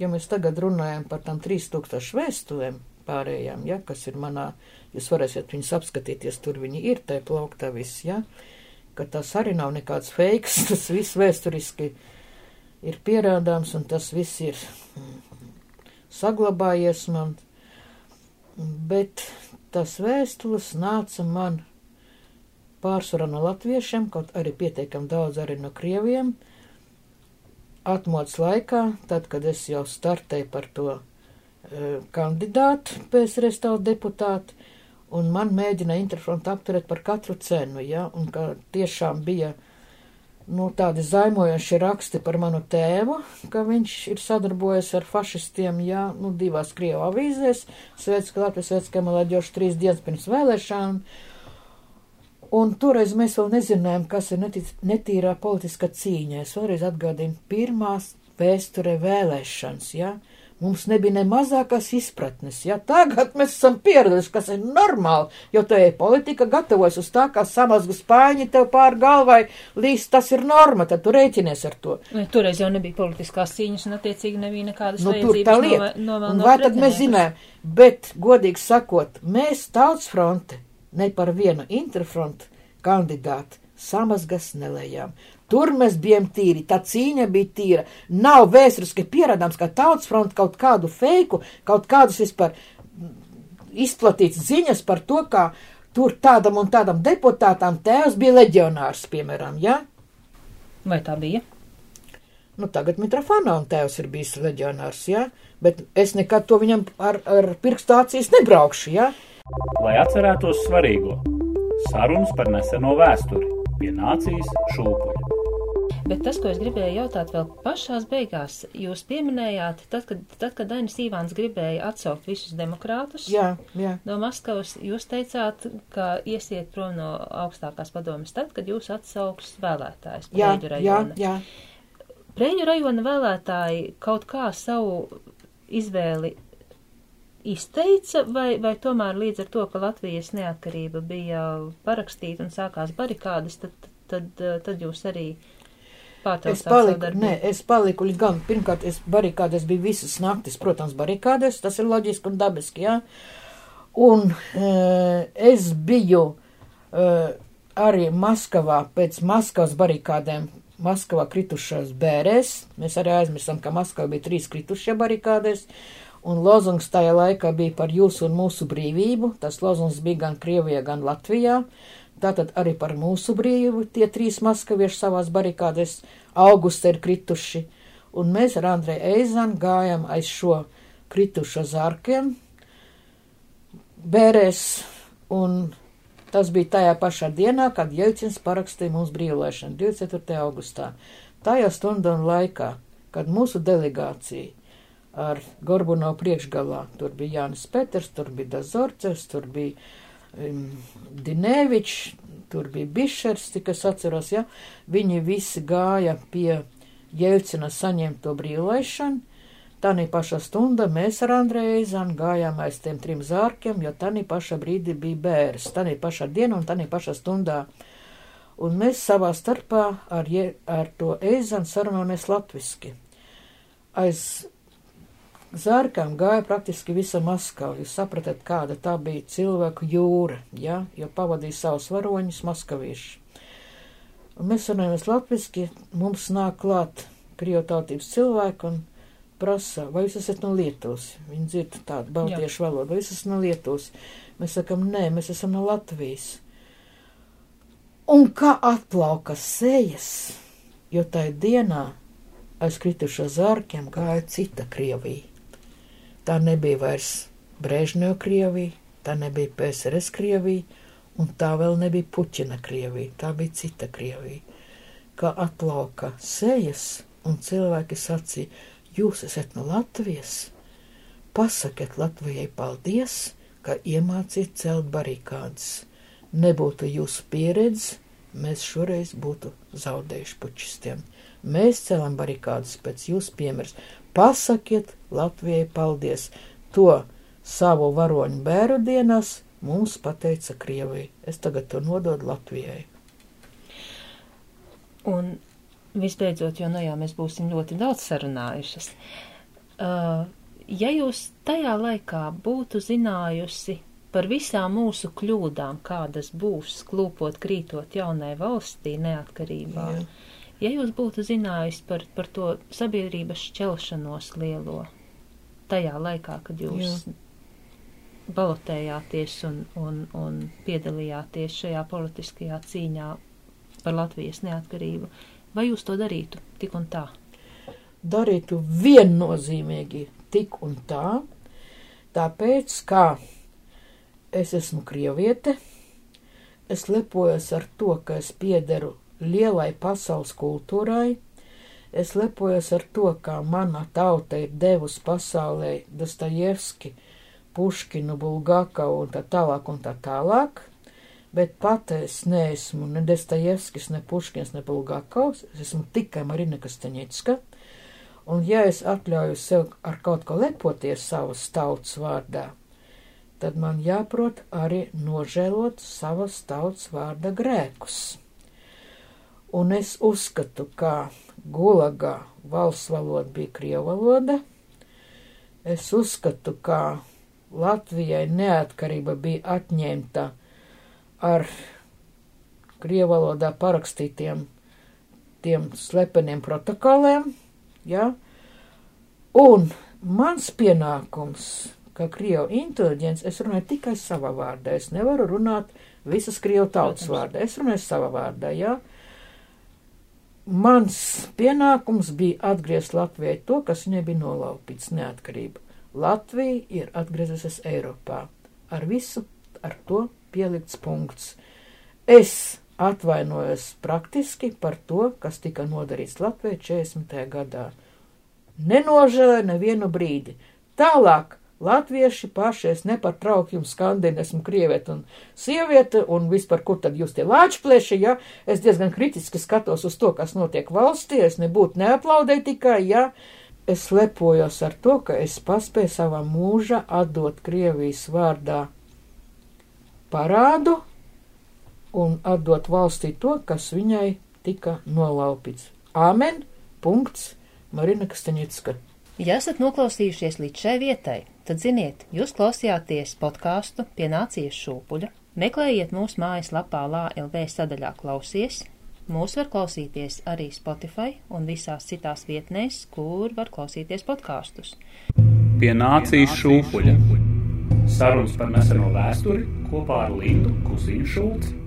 ja mēs tagad runājam par tām 3000 vēstuvēm pārējām, ja, kas ir manā, jūs varēsiet viņus apskatīties, tur viņi ir, te plauktā viss, ja, ka tas arī nav nekāds feiks, [LAUGHS] tas viss vēsturiski ir pierādāms un tas viss ir saglabājies man, bet tas vēstules nāca man pārsvarā no latviešiem, kaut arī pietiekam daudz arī no krieviem, atmodas laikā, tad, kad es jau startēju par to e, kandidātu PSRS tautu deputātu, un man mēģināja interfrontu apturēt par katru cenu, ja, un ka tiešām bija, nu, tādi zaimojoši raksti par manu tēvu, ka viņš ir sadarbojies ar fašistiem, ja, nu, divās Krievu avīzēs, Svētska Latvijas Svētska Malāģoša trīs dienas pirms vēlēšanām, Un toreiz mēs vēl nezinājām, kas ir netic, netīrā politiskā cīņa. Es vēlreiz atgādinu, pirmās vēsturē vēlēšanas, ja? Mums nebija ne mazākās izpratnes, ja tagad mēs esam pieraduši, kas ir normāli, jo tā ir politika gatavojas uz tā, kā samazgu spāņi tev pār galvai līdz tas ir norma, tad tu rēķinies ar to. Toreiz jau nebija politiskās cīņas un attiecīgi nebija nekādas nu, tur tā lieta. No, no, un vai tad mēs zinājām, bet, godīgi sakot, mēs tauts fronte ne par vienu interfrontu kandidātu samazgas nelējām. Tur mēs bijām tīri, tā cīņa bija tīra. Nav vēsturiski pierādāms, ka tautas fronte kaut kādu feiku, kaut kādus vispār izplatīts ziņas par to, kā tur tādam un tādam deputātam tēvs bija leģionārs, piemēram, ja? Vai tā bija? Nu, tagad Mitrofāna un tēvs ir bijis leģionārs, ja? Bet es nekad to viņam ar, ar pirkstācijas nebraukšu, ja? Lai atcerētos svarīgo, sarunas par neseno vēsturi pie nācijas šūpuļa. Bet tas, ko es gribēju jautāt vēl pašās beigās, jūs pieminējāt, tad, kad, tad, kad Dainis Īvāns gribēja atsaukt visus demokrātus jā, jā. no Maskavas, jūs teicāt, ka iesiet prom no augstākās padomas tad, kad jūs atsauks vēlētājs. Jā, jā, jā. Preļu rajona vēlētāji kaut kā savu izvēli izteica, vai, vai tomēr līdz ar to, ka Latvijas neatkarība bija parakstīta un sākās barikādas, tad, tad, tad jūs arī pārtraucāt es paliku, nē, es paliku galam. Pirmkārt, es barikādes biju visas naktis, protams, barikādes, tas ir loģiski un dabiski, jā. Un e, es biju e, arī Maskavā pēc Maskavas barikādēm. Maskavā kritušās bērēs. Mēs arī aizmirstam, ka Maskavā bija trīs kritušie barikādēs. Uh, un lozungs tajā laikā bija par jūsu un mūsu brīvību. Tas lozungs bija gan Krievijā, gan Latvijā. Tātad arī par mūsu brīvību tie trīs maskavieši savās barikādēs augustā ir krituši, un mēs ar Andreju Eizanu gājam aiz šo kritušo zārkiem, bērēs, un tas bija tajā pašā dienā, kad Jelcins parakstīja mums brīvlēšanu 24. augustā. Tajā stundā un laikā, kad mūsu delegācija ar Gorbunovu priekšgalā. Tur bija Jānis Peters, tur bija Dazorcevs, tur bija um, Dinevičs, tur bija Bišers, cik es atceros, ja, viņi visi gāja pie Jelcina saņemt to brīvlaišanu. Tanī pašā stunda mēs ar Andrēju Eizanu gājām aiz tiem trim zārkiem, jo tanī pašā brīdī bija bērs, tanī pašā dienā un tanī pašā stundā. Un mēs savā starpā ar, ar to Eizanu sarunāmies latviski. Aiz Zārkām gāja praktiski visa Maskava. Jūs sapratat, kāda tā bija cilvēku jūra, ja, jo pavadīja savus varoņus maskavieši. Un mēs runājamies latviski, mums nāk klāt krievotautības cilvēki un prasa, vai jūs esat no Lietuvas? Viņi dzird tādu baltiešu valodu, vai jūs esat no Lietuvas? Mēs sakam, nē, mēs esam no Latvijas. Un kā atplauka sejas, jo tajā dienā aiz kritušo zārkiem gāja cita Krievija. Tā nebija vairs Brežņo Krievija, tā nebija PSRS Krievija, un tā vēl nebija Puķina Krievija, tā bija cita Krievija. Kā atlauka sejas, un cilvēki sacīja, jūs esat no Latvijas, pasakiet Latvijai paldies, ka iemācīt celt barikādas. Nebūtu jūsu pieredze, mēs šoreiz būtu zaudējuši pučistiem. Mēs celam barikādas pēc jūsu piemērs. Pasakiet Latvijai paldies. To savu varoņu bēru dienās mums pateica Krievija. Es tagad to nododu Latvijai. Un visbeidzot, jo nu jā, mēs būsim ļoti daudz sarunājušas. Uh, ja jūs tajā laikā būtu zinājusi par visām mūsu kļūdām, kādas būs klūpot, krītot jaunai valstī neatkarībā, jā. ja jūs būtu zinājusi par, par to sabiedrības šķelšanos lielo, tajā laikā, kad jūs jā. balotējāties un, un, un piedalījāties šajā politiskajā cīņā par Latvijas neatkarību, vai jūs to darītu tik un tā? Darītu viennozīmīgi tik un tā, tāpēc, kā es esmu krieviete, es lepojos ar to, ka es piederu lielai pasaules kultūrai, es lepojos ar to, kā mana tauta ir devusi pasaulē Dostojevski, Puškinu, Bulgakavu un tā tālāk un tā tālāk bet pat es neesmu ne Destajevskis, ne Puškins, ne Bulgakovs, es esmu tikai Marina Kastaņicka, un ja es atļauju sev ar kaut ko lepoties savas tautas vārdā, tad man jāprot arī nožēlot savas tautas vārda grēkus. Un es uzskatu, ka Gulagā valsts valoda bija Krievu valoda, es uzskatu, ka Latvijai neatkarība bija atņemta ar krievu valodā parakstītiem tiem slepeniem protokoliem, ja? un mans pienākums, kā krievu inteliģents, es runāju tikai savā vārdā, es nevaru runāt visas krievu tautas vārdā, es runāju savā vārdā, ja? Mans pienākums bija atgriezt Latvijai to, kas viņai bija nolaupīts neatkarība. Latvija ir atgriezusies Eiropā. Ar visu, ar to pielikts punkts. Es atvainojos praktiski par to, kas tika nodarīts Latvijā 40. gadā. Nenožēloju nevienu brīdi. Tālāk latvieši paši, es nepatraukt jums skandinu, esmu krievieta un sieviete, un vispār, kur tad jūs tie lāčplēši, ja, es diezgan kritiski skatos uz to, kas notiek valstī, es nebūtu neaplaudēju tikai, ja, es lepojos ar to, ka es paspēju savā mūža atdot Krievijas vārdā parādu un atdot valstī to, kas viņai tika nolaupīts. Āmen! Punkts! Marina Kastaņicka. Ja esat noklausījušies līdz šai vietai, tad ziniet, jūs klausījāties podkāstu pie nācijas šūpuļa. Meklējiet mūsu mājaslapā LV sadaļā klausies. Mūs var klausīties arī Spotify un visās citās vietnēs, kur var klausīties podkāstus. Pie nācijas šūpuļa. Sarunas par neseno vēsturi kopā ar Lindu Kusiņu Šulci